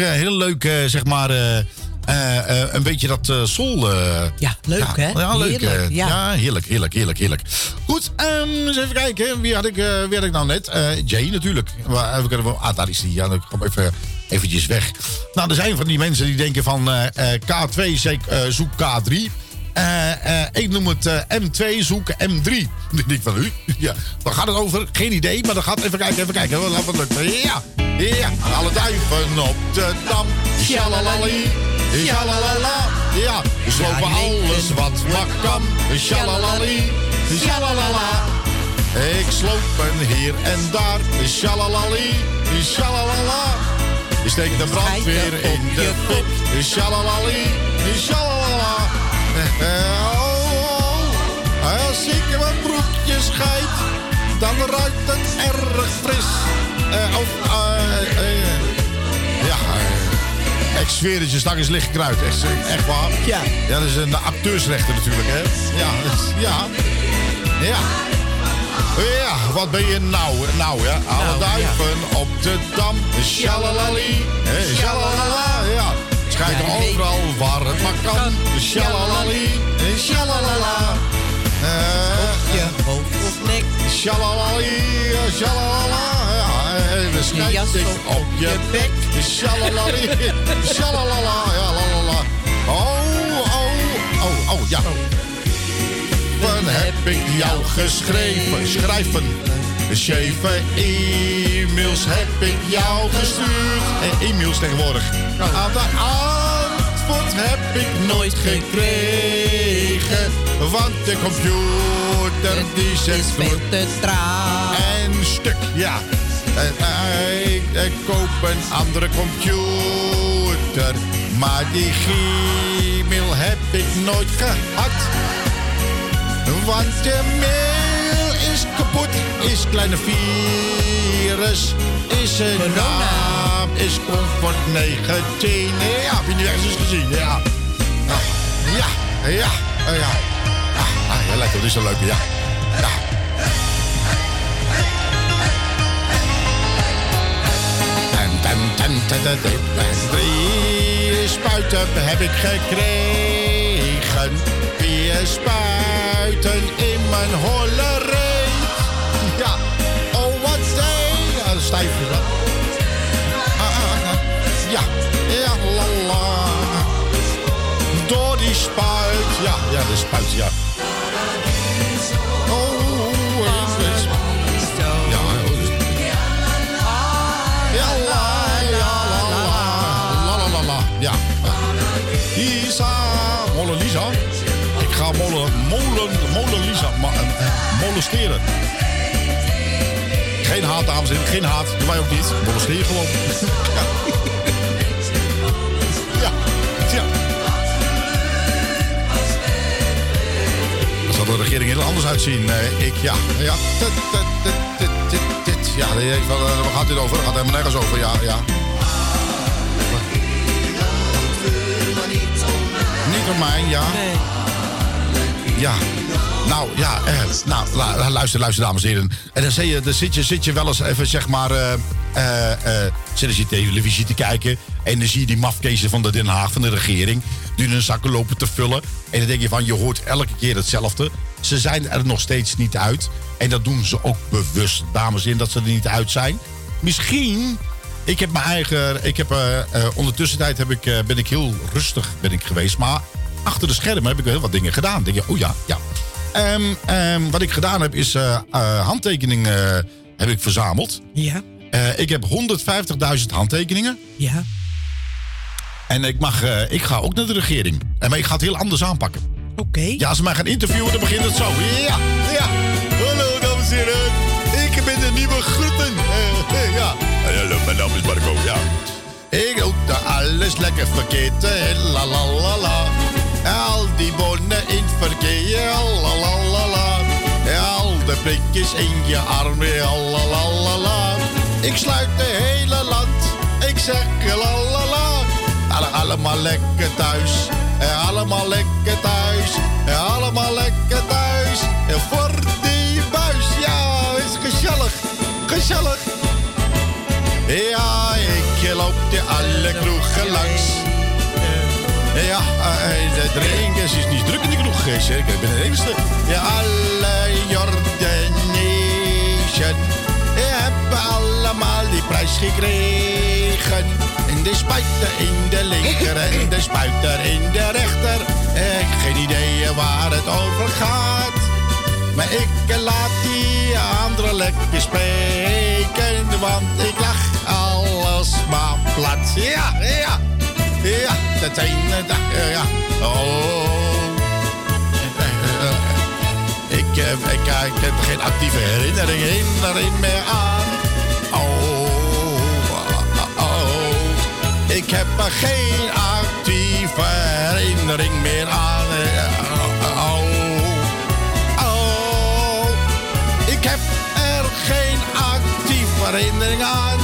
Heel leuk, eh, zeg maar, eh, eh, eh, een beetje dat eh eh, Ja, leuk hè? Ja, leuk. Heerlijk, eh, ja. ja, heerlijk, heerlijk, heerlijk, heerlijk. Goed, ehm, eens even kijken. Wie had ik, eh, wie had ik nou net? Eh, Jay natuurlijk. Waar, even kunnen we, ah, daar is hij. Ja, dan kom even eventjes weg. Nou, er zijn van die mensen die denken van eh, eh, K2 zeek, eh, zoek K3. Eh, eh, ik noem het eh, M2 zoek M3. [laughs] Ik denk van u. Ja, waar gaat het over? Geen idee, maar dan gaat even kijken, even kijken. Wat lukt. Ja, ja. Alle duiven op de dam. Shalalali. Shalalala. Ja, we slopen alles wat maar kan. Shalalali. Shalalala. Ik slopen hier en daar. Shalalali. Shalalala. Je steekt de brandweer in de pik. Shalalali. Shalalala. Oh, oh. Als ik mijn broekje scheid, dan ruikt het erg fris. Eh, of, eh, ik zweer het je, straks is licht kruid. Echt, echt waar. Ja. Ja, dat is een acteursrechten natuurlijk, hè. Ja, dus- ja. Ja. Ja, wat ben je nou? Nou ja, alle Nou, duiven op de dam. Shalalali. hè, Shalalala, ja. Schijnt Ja, overal waar het maar kan. Shalalali. Shalalala. Eh, Je hoofd of nek. Shalalali, eh, shalalala. En dan schijnt jas ik op op je bek. Shalalali, [laughs] shalalala, ja, lalala. Oh, oh, oh, oh, ja. Van heb ik jou geschreven, schrijven. Zeven e-mails heb ik jou gestuurd. En e-mails tegenwoordig. Aan de antwoord heb ik nooit gekregen. Want de computer die zegt Is veel te traag. en stuk, ja. En, ik, ik koop een andere computer. Maar die Gmail heb ik nooit gehad. Want je mail is kapot, is kleine virus, is een naam, is comfort 19. Ja, heb je nu ergens eens gezien? Ja. Ja, ja, ja, ja. ja. Ah, ja, lekker, dit is een leuke. Ja. Drie spuiten heb ik gekregen. Vier spuiten in mijn holle reet. Ja, oh wat zei. Ja, stijf. Ah, ah, ah. Ja, ja, la la. Door die spuit. Ja, ja, de spuit, ja. Molen, molen, molen Lisa eh, molesteren. Geen haat, dames en heren, geen haat. Doe wij ook niet. Molesteer gewoon. ja. ja, ja. Zal de regering heel anders uitzien. Eh, ik, ja, ja. Ja, eh, waar gaat dit over? Dat gaat helemaal nergens over, ja, ja. Niet om mij, ja. Ja. Nou, ja, eh, nou, luister, luister, dames en heren. En dan, je, dan zit, je, zit je wel eens even, zeg maar, eh eh eh, zit je televisie te kijken. En dan zie je die mafkezen van de Den Haag, van de regering, die hun zakken lopen te vullen. En dan denk je van, je hoort elke keer hetzelfde. Ze zijn er nog steeds niet uit. En dat doen ze ook bewust, dames en heren, dat ze er niet uit zijn. Misschien ik heb mijn eigen. Ik heb, ondertussen tijd heb ik, ben ik heel rustig ben ik geweest. Maar achter de schermen heb ik heel wat dingen gedaan. Denk je, oh ja, ja. Ehm, ehm, wat ik gedaan heb, is eh, eh, handtekeningen eh, heb ik verzameld. Ja. Ik heb 150.000 handtekeningen. Ja. En ik, mag, ik ga ook naar de regering. En maar ik ga het heel anders aanpakken. Oké. Ja, als ze mij gaan interviewen, dan begint het zo. Ja, ja. Hallo, dames en heren. Ik ben de nieuwe groeten. Ja. Hallo, mijn naam is Marco, ja. Ik doe alles lekker verkeerd. La la la la. In je arm. La. Ik sluit de hele land. Ik zeg la la la. Alle, allemaal lekker thuis. En allemaal lekker thuis. En allemaal lekker thuis. En voor die buis. Ja, is gezellig. Gezellig. Ja, ik loop de alle kroegen langs. Ja, eh, de drinkers is niet druk in de kroeg, eh, zeker. Ik ben de enigste. Ja, alle Jordanezen hebben allemaal die prijs gekregen. En de spuiter in de linker en de spuiter in de rechter. Ik geen idee waar het over gaat. Maar ik laat die anderen lekker spreken, want ik lach alles maar plat. Ja, ja, ja, dat dag, ja, ja. Oh. Ik, heb geen actieve herinnering, meer aan. Oh, oh, oh. Ik heb er geen actieve herinnering meer aan. Eh, Oh, oh. Ik heb er geen actieve herinnering aan.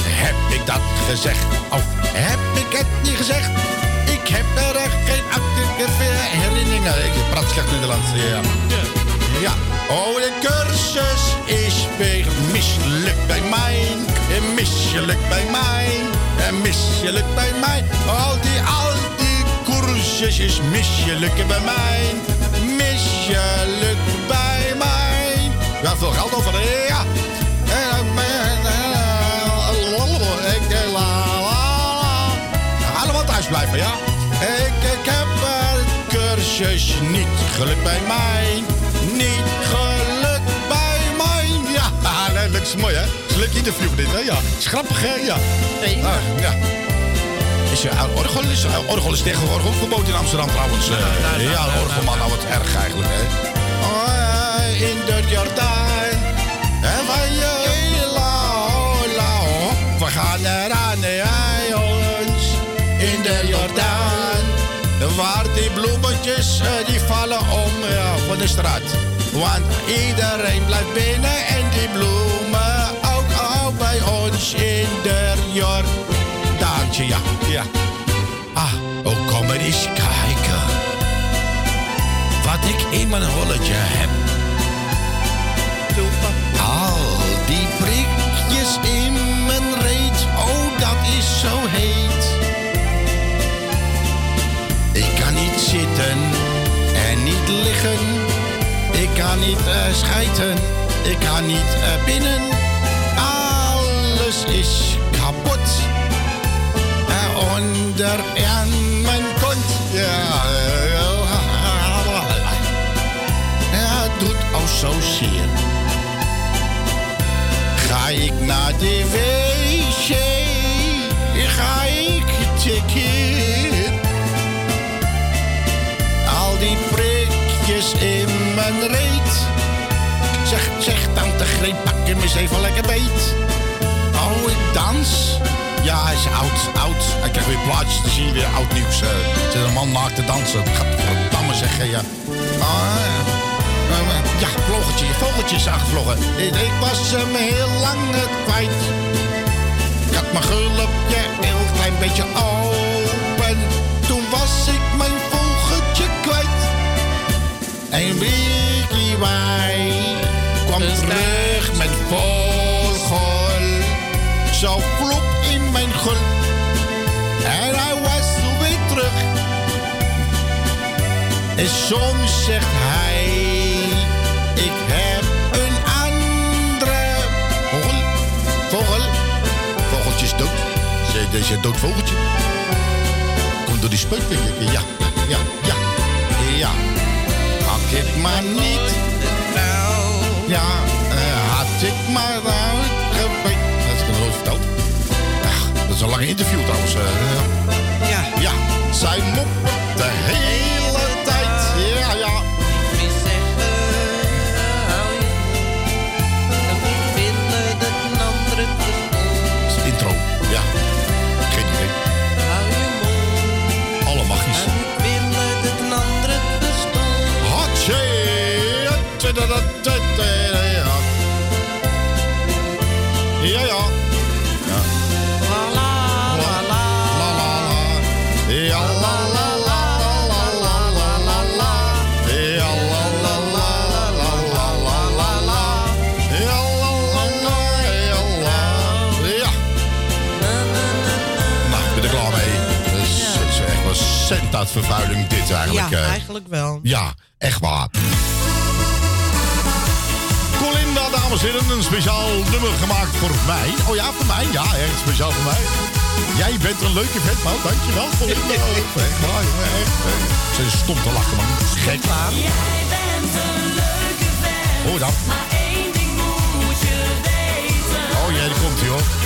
Heb ik dat gezegd? Of heb ik het niet gezegd? Ik heb er echt geen actieve herinneringen. Ik praat slecht Nederlands, ja. Ja. Oh, de cursus is weer mislukt bij mij. En mislukt bij mij. En mislukt bij mij. Al die, al die cursus is mislukt bij mij. Mislukt bij mij. Ja, veel geld over, ja. Allemaal thuis blijven, ja. Ik, ik heb cursus niet geluk bij mij. Niet geluk bij mij. Ja, ah, nee, dat is mooi, hè? Het is leuk interview dit, hè? Ja, is grappig, hè? Ja. Ah, ja. Is je uh, orgel, is, uh, orgel is tegenwoordig ook verboden in Amsterdam trouwens. eh. ja, orgelman, nou wat erg eigenlijk, hè? Oh, in de Jordaan. En van je la, la, we gaan eraan, hè, Waar die bloemetjes, eh, die vallen om van de straat. Want iedereen blijft binnen en die bloemen ook al bij ons in de Jordaantje, ja. ja. Ah, oh, kom maar eens kijken. Wat ik in mijn holletje heb. Al die prikjes in mijn reet, oh dat is zo heet. Ik kan niet zitten en niet liggen. Ik kan niet schijten, ik kan niet eh, binnen. Alles is kapot. Eh, onder aan mijn kont. Ja, het doet al zo zeer. Ga ik naar de wc, mijn reet. Zeg, zeg tante Greet, pak hem eens even lekker beet. Oh, ik dans. Ja, hij is oud, oud. Hij krijgt weer plaatjes te zien, weer oud nieuws. eh. Zit een man naakt te dansen. Gadverdamme zeggen, ja. Ah. Eh, Ja, vloggertje, je vogeltje is aangevlogen. Ik, was hem heel lang het kwijt. Ik had mijn gulpje heel klein beetje open. Toen was ik En Wiki Wai kwam terug met vogel. Zo vloep in mijn gul. En hij was weer terug. En soms zegt hij, ik heb een andere vogel. Vogel. Vogeltje is dood. Zei deze dood vogeltje. Komt door die speuk, denk ik. Ja. Had ik maar niet. Ja, eh, had ik maar uitgeweten. Dat is ik nooit verteld. Ach, dat is een lange interview trouwens. eh. ja. Ja, zij moppen de hele vervuiling dit eigenlijk. Ja, eh. eigenlijk wel. Ja, echt waar. Colinda, dames en heren, een speciaal nummer gemaakt voor mij. Oh ja, voor mij? Ja, echt speciaal voor mij. Jij bent een leuke vet man, dankjewel Colinda. [laughs] echt waar, echt. Ze is stom te lachen, man. Gek. Jij bent een leuke vet. Hoor dan. Maar één ding je. Oh ja, komt hij hoor.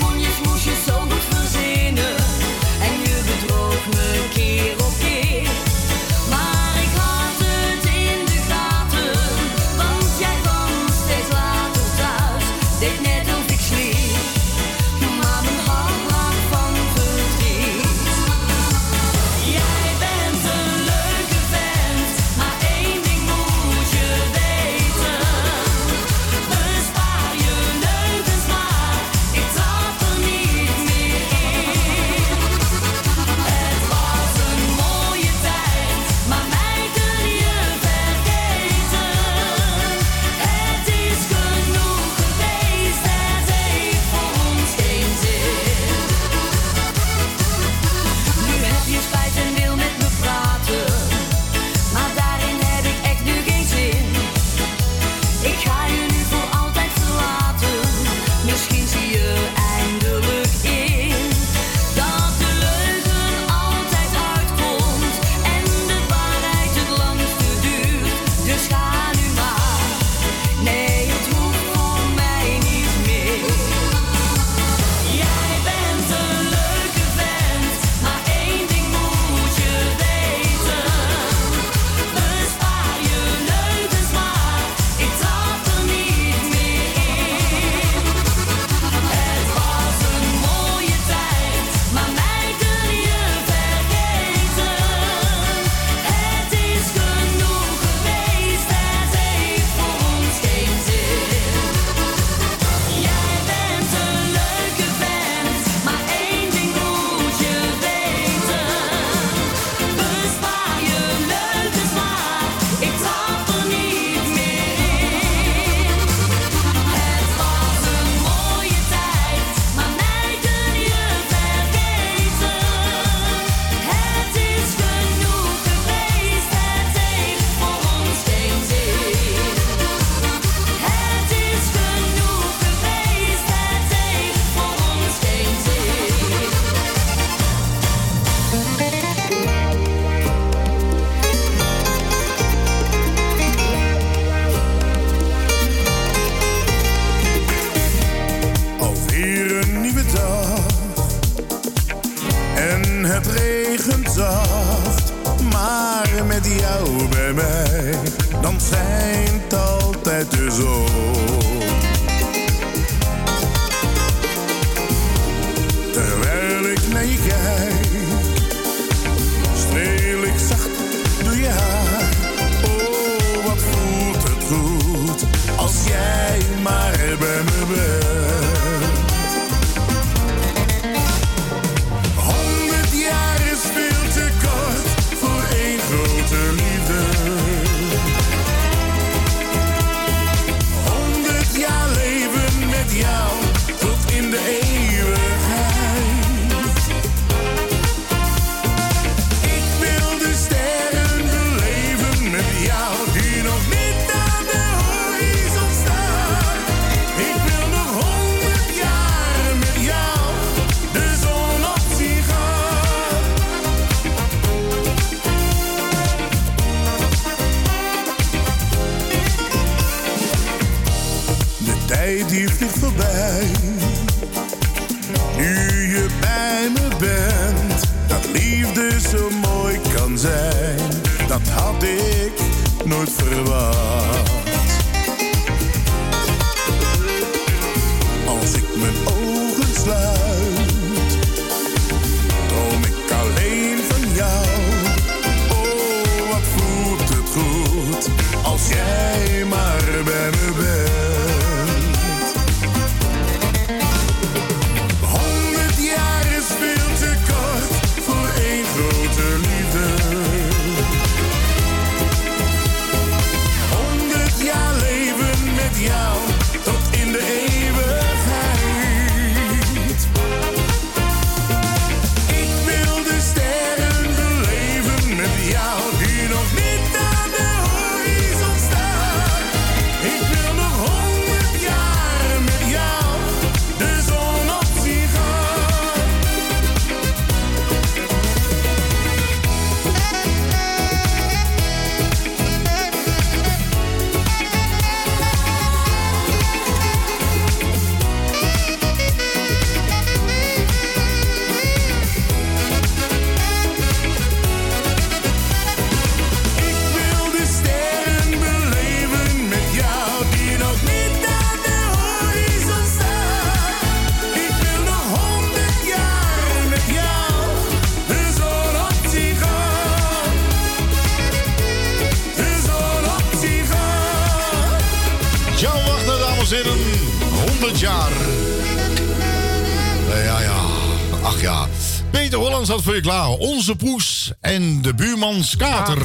klaar. Onze poes en de buurmans kater.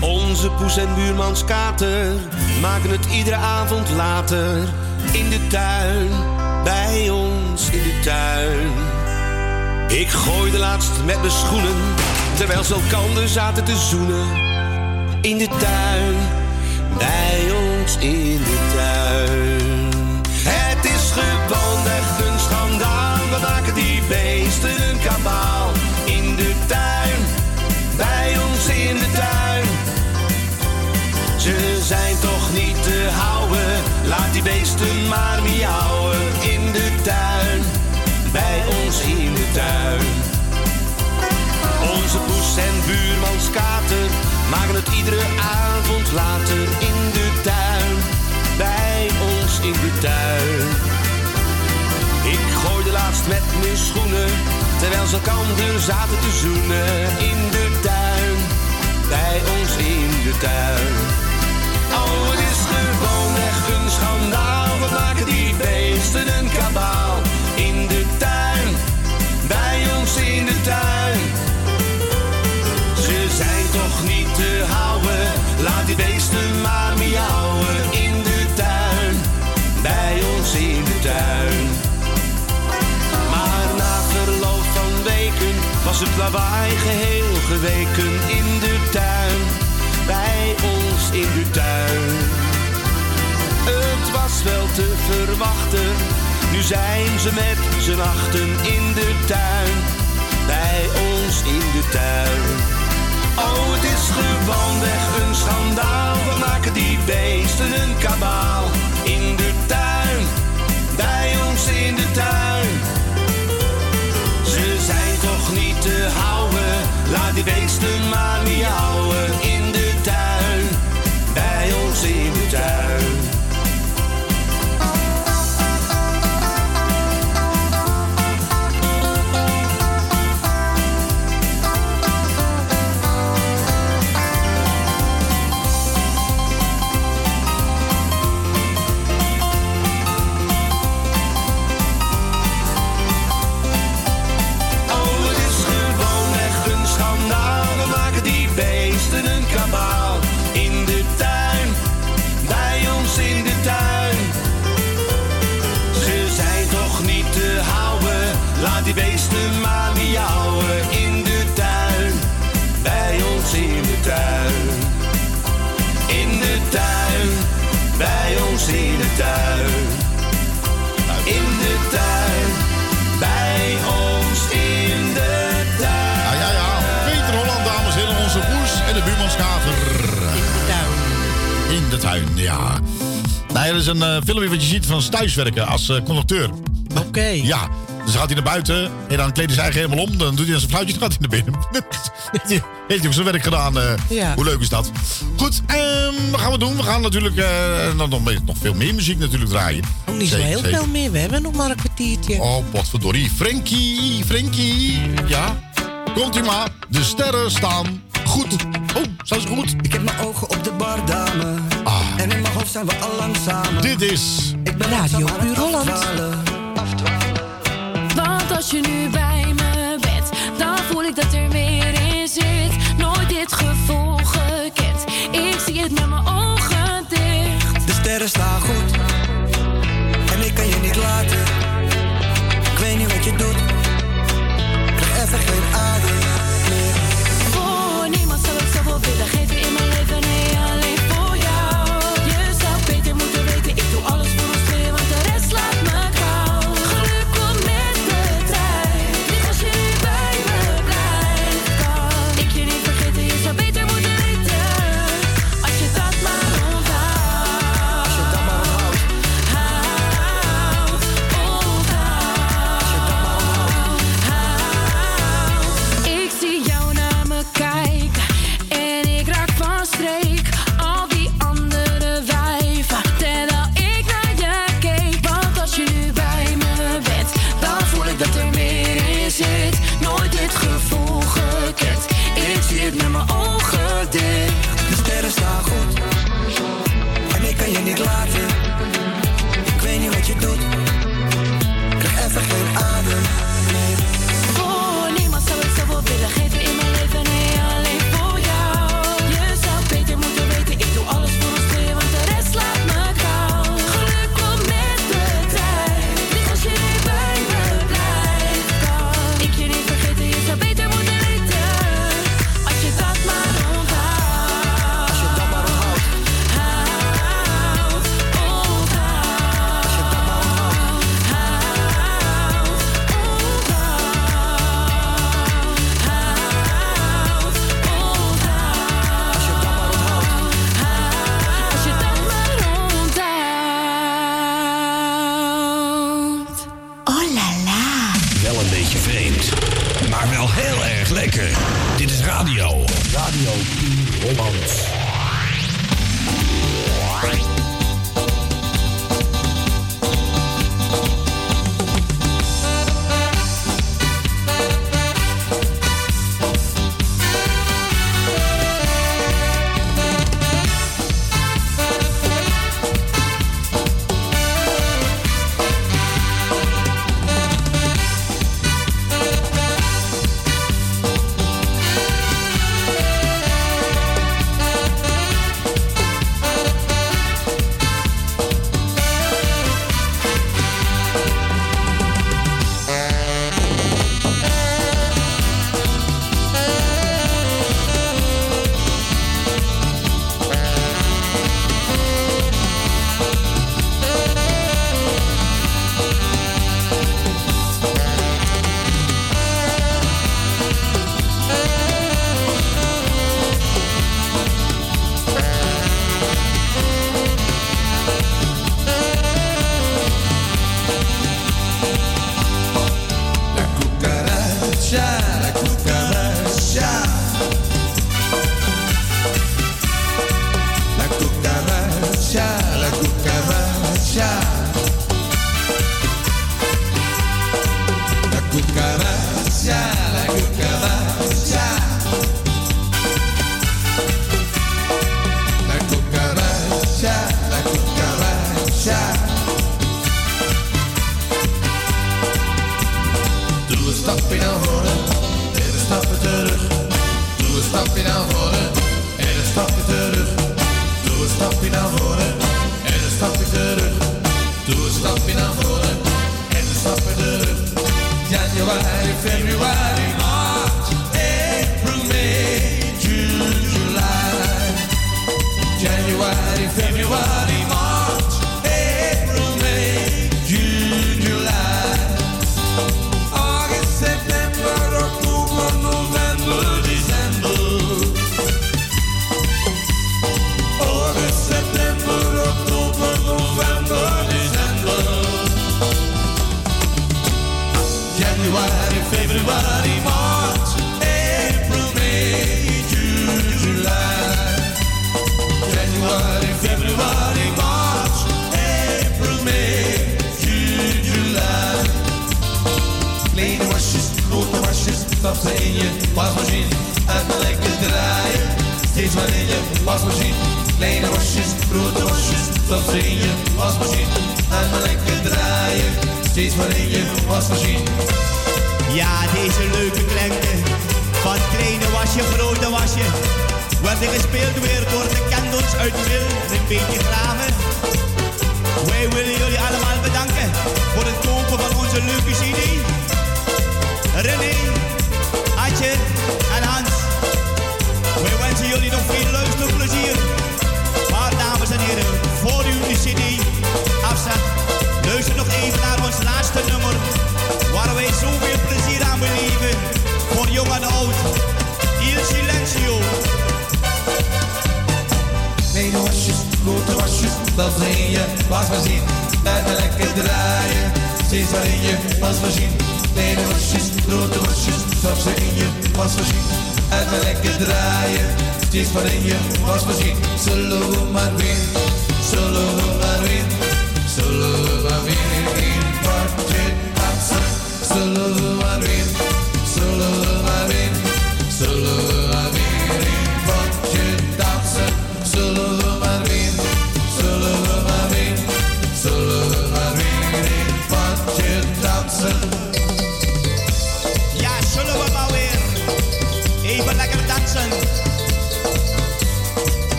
Onze poes en buurmans kater maken het iedere avond later in de tuin, bij ons in de tuin. Ik gooide laatst met mijn schoenen, terwijl ze elkander zaten te zoenen. In de tuin, bij ons in de tuin. Het is gewoon echt een schandaal, we maken die beesten een kabaal. Ons in de tuin. Ze zijn toch niet te houden, laat die beesten maar miauwen. In de tuin, bij ons in de tuin. Onze poes en buurmans kater maken het iedere avond later in de tuin. Bij ons in de tuin. Ik gooide laatst met mijn schoenen, terwijl ze elkander zaten te zoenen. In de tuin, bij ons in de tuin. Oh, het is gewoon echt een schandaal. We maken die beesten een kabaal. In de tuin, bij ons in de tuin. Ze zijn toch niet te houden. Laat die beesten was het lawaai geheel geweken in de tuin. Bij ons in de tuin. Het was wel te verwachten, nu zijn ze met z'n achten in de tuin. Bij ons in de tuin. Oh, het is gewoon weg een schandaal. We maken die beesten een kabaal. In de tuin, bij ons in de tuin. Ze zijn toch niet te houden. Laat die beesten maar miauwen. In de tuin, bij ons in de tuin. Tuin. Ja. Nou, er is een eh, filmpje wat je ziet van thuiswerken als eh, conducteur. Oké. Ja. Dus dan gaat hij naar buiten en dan kleedt hij zich helemaal om. Dan doet hij zijn fluitje, dan gaat hij naar binnen. Heeft hij ook zijn werk gedaan. eh. Ja. Hoe leuk is dat? Goed, ehm, wat gaan we doen? We gaan natuurlijk eh, nog, nog, veel meer muziek natuurlijk draaien. Ook niet zo Zeker, heel zeker. veel meer. We hebben nog maar een kwartiertje. Oh, potverdorie. Frankie, Frankie. Ja, komt u maar. De sterren staan goed. Oh, staan ze goed? Ik heb mijn ogen op de bar, dame. En in mijn hoofd zijn we al lang samen. Dit is... Ik ben Radio langzaam Puur Holland. afdwalen. Want als je nu bij me bent, dan voel ik dat er meer in zit. Nooit dit gevoel gekend. Ik zie het met mijn ogen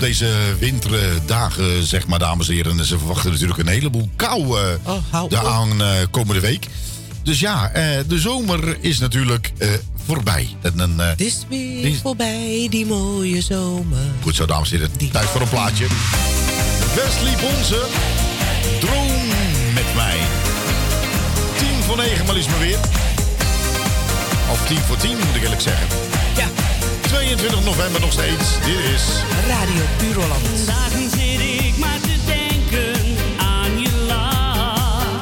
op deze winterdagen, zeg maar, dames en heren. En ze verwachten natuurlijk een heleboel kou eh, hou de op. aankomende week. Dus ja, eh, de zomer is natuurlijk eh, voorbij. En Het is weer voorbij, die mooie zomer. Goed zo, dames en heren. Tijd voor een plaatje. Wesley Bonze, Droom met mij. 10 voor 9, maar liefst maar weer. Of 10 voor 10, moet ik eerlijk zeggen. Ja. 22 november nog steeds. Dit is... Radio Puur Holland. Dagen zit ik maar te denken aan je lach.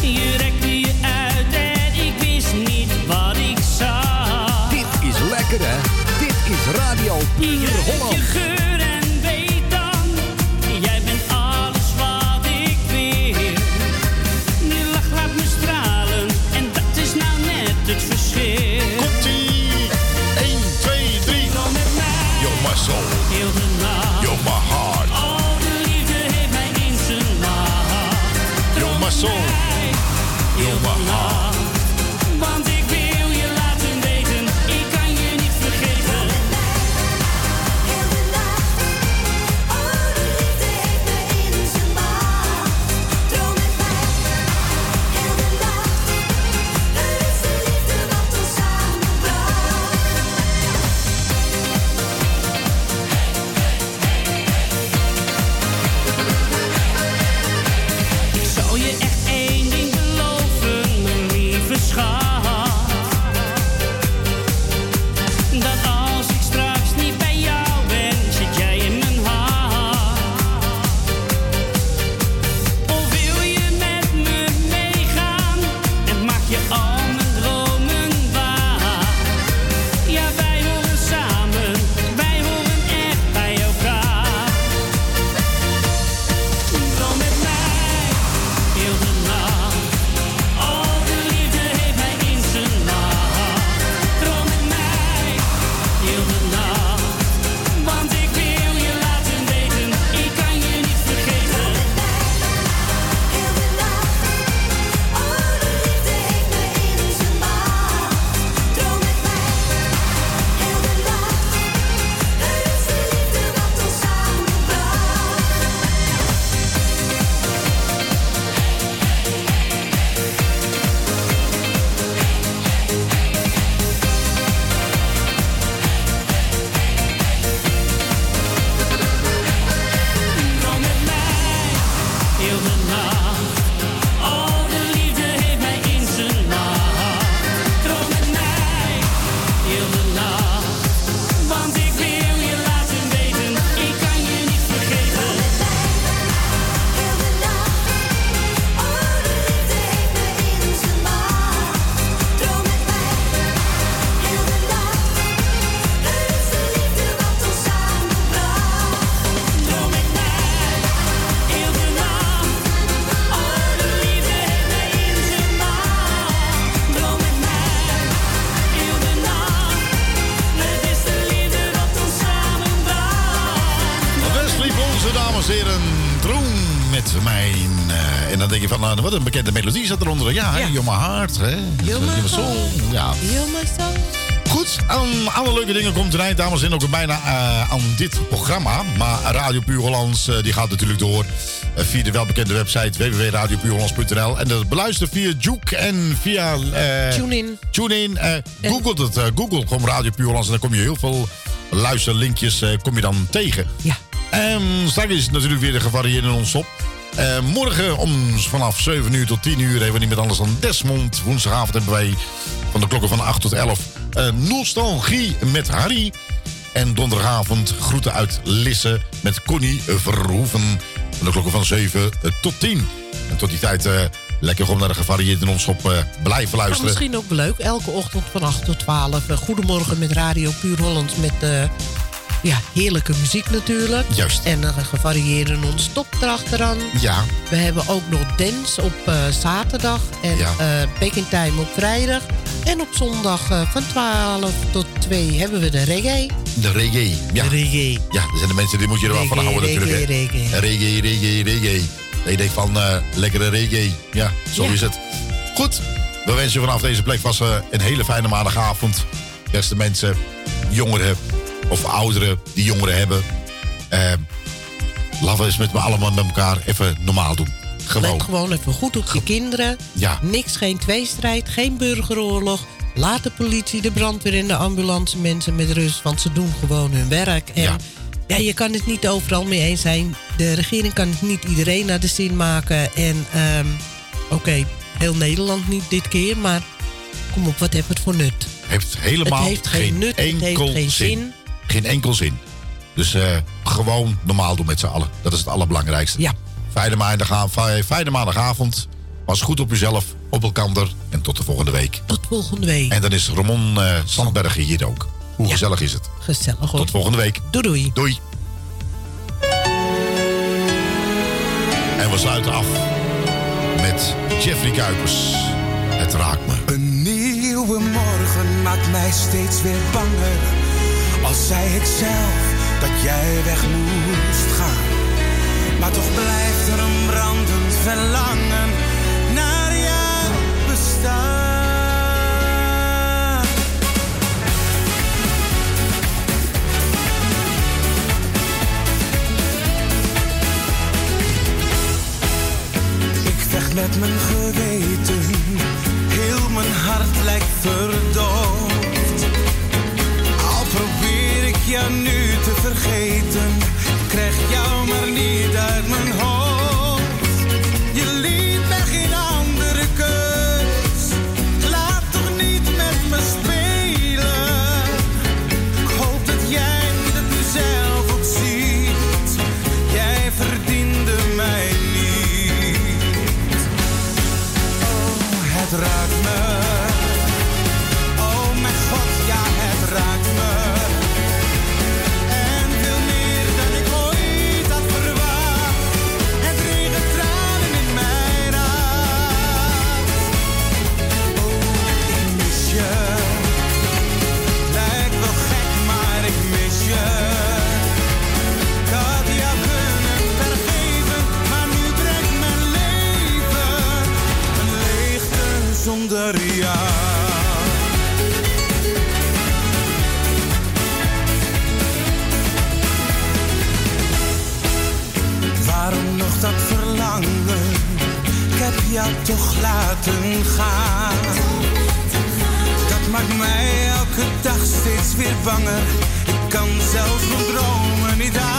Je rekte je uit en ik wist niet wat ik zag. Dit is lekker, hè? Dit is Radio Puur Holland. Een bekende melodie zat eronder. Ja, ja. You're my heart. Hè? You're my soul. Ja. You're my soul. Goed, aan alle leuke dingen komt eind, dames en heren. Ook bijna eh, aan dit programma. Maar Radio Puur Hollands, eh, die gaat natuurlijk door eh, via de welbekende website www.radiopuurhollands.nl. En dat beluistert via Juke en via... eh, TuneIn. TuneIn. eh Google het. eh, Google gewoon Radio Puur Hollands. En dan kom je heel veel luisterlinkjes eh, kom je dan tegen. Ja. En straks is het natuurlijk weer de gevarieerde non-stop. Eh, morgen om vanaf 7 uur tot 10 uur hebben we niet met anders dan Desmond. Woensdagavond hebben wij van de klokken van 8 tot 11 eh, Nostalgie met Harry. En donderdagavond groeten uit Lisse met Connie Verhoeven. Van de klokken van 7 tot 10. En tot die tijd eh, lekker gewoon naar de gevarieerde non-stop eh, blijven luisteren. misschien ook leuk. Elke ochtend van 8 tot 12. Eh, Goedemorgen met Radio Puur Holland. Met eh, ja, heerlijke muziek natuurlijk. Juist. En een gevarieerde non-stop erachteraan. Ja. We hebben ook nog dance op eh, zaterdag. En Ja. Baking Time op vrijdag. En op zondag eh, van 12 tot 2 hebben we de reggae. De reggae. Ja. De reggae. Ja, er zijn de mensen die moet je er wel van Reggae, houden natuurlijk. hè. reggae, Reggae, reggae, reggae. Dat je denkt van lekkere reggae. Ja, zo Ja. is het. Goed, we wensen je vanaf deze plek was een hele fijne maandagavond. Beste mensen, jongeren of ouderen die jongeren hebben. Eh, laten we eens met me allemaal met elkaar even normaal doen. Gewoon. Let gewoon even goed op je kinderen. Ja. Niks, geen tweestrijd, geen burgeroorlog. Laat de politie, de brandweer en de ambulance mensen met rust, want ze doen gewoon hun werk. En ja. je kan het niet overal mee eens zijn. De regering kan het niet iedereen naar de zin maken. En ehm, oké, heel Nederland niet dit keer, maar kom op, wat heeft het voor nut? Heeft helemaal Het heeft geen nut, het heeft enkel geen zin. zin. Geen enkel zin. Dus eh, gewoon normaal doen met z'n allen. Dat is het allerbelangrijkste. Ja. Fijne, maandag, fijne maandagavond. Was goed op jezelf, op elkaar. En tot de volgende week. Tot volgende week. En dan is Ramon eh Sandbergen hier ook. Hoe gezellig is het? Gezellig hoor. Tot volgende week. Doei doei. Doei. En we sluiten af met Jeffrey Kuipers. Het raakt me. Een nieuwe morgen maakt mij steeds weer banger. Al zei ik zelf dat jij weg moest gaan. Maar toch blijft er een brandend verlangen naar jouw bestaan. Ik vecht met mijn geweten, heel mijn hart lijkt verdoofd. Jou nu te vergeten, krijg jou jou toch laten gaan. Dat maakt mij elke dag steeds weer banger. Ik kan zelfs mijn dromen niet aan.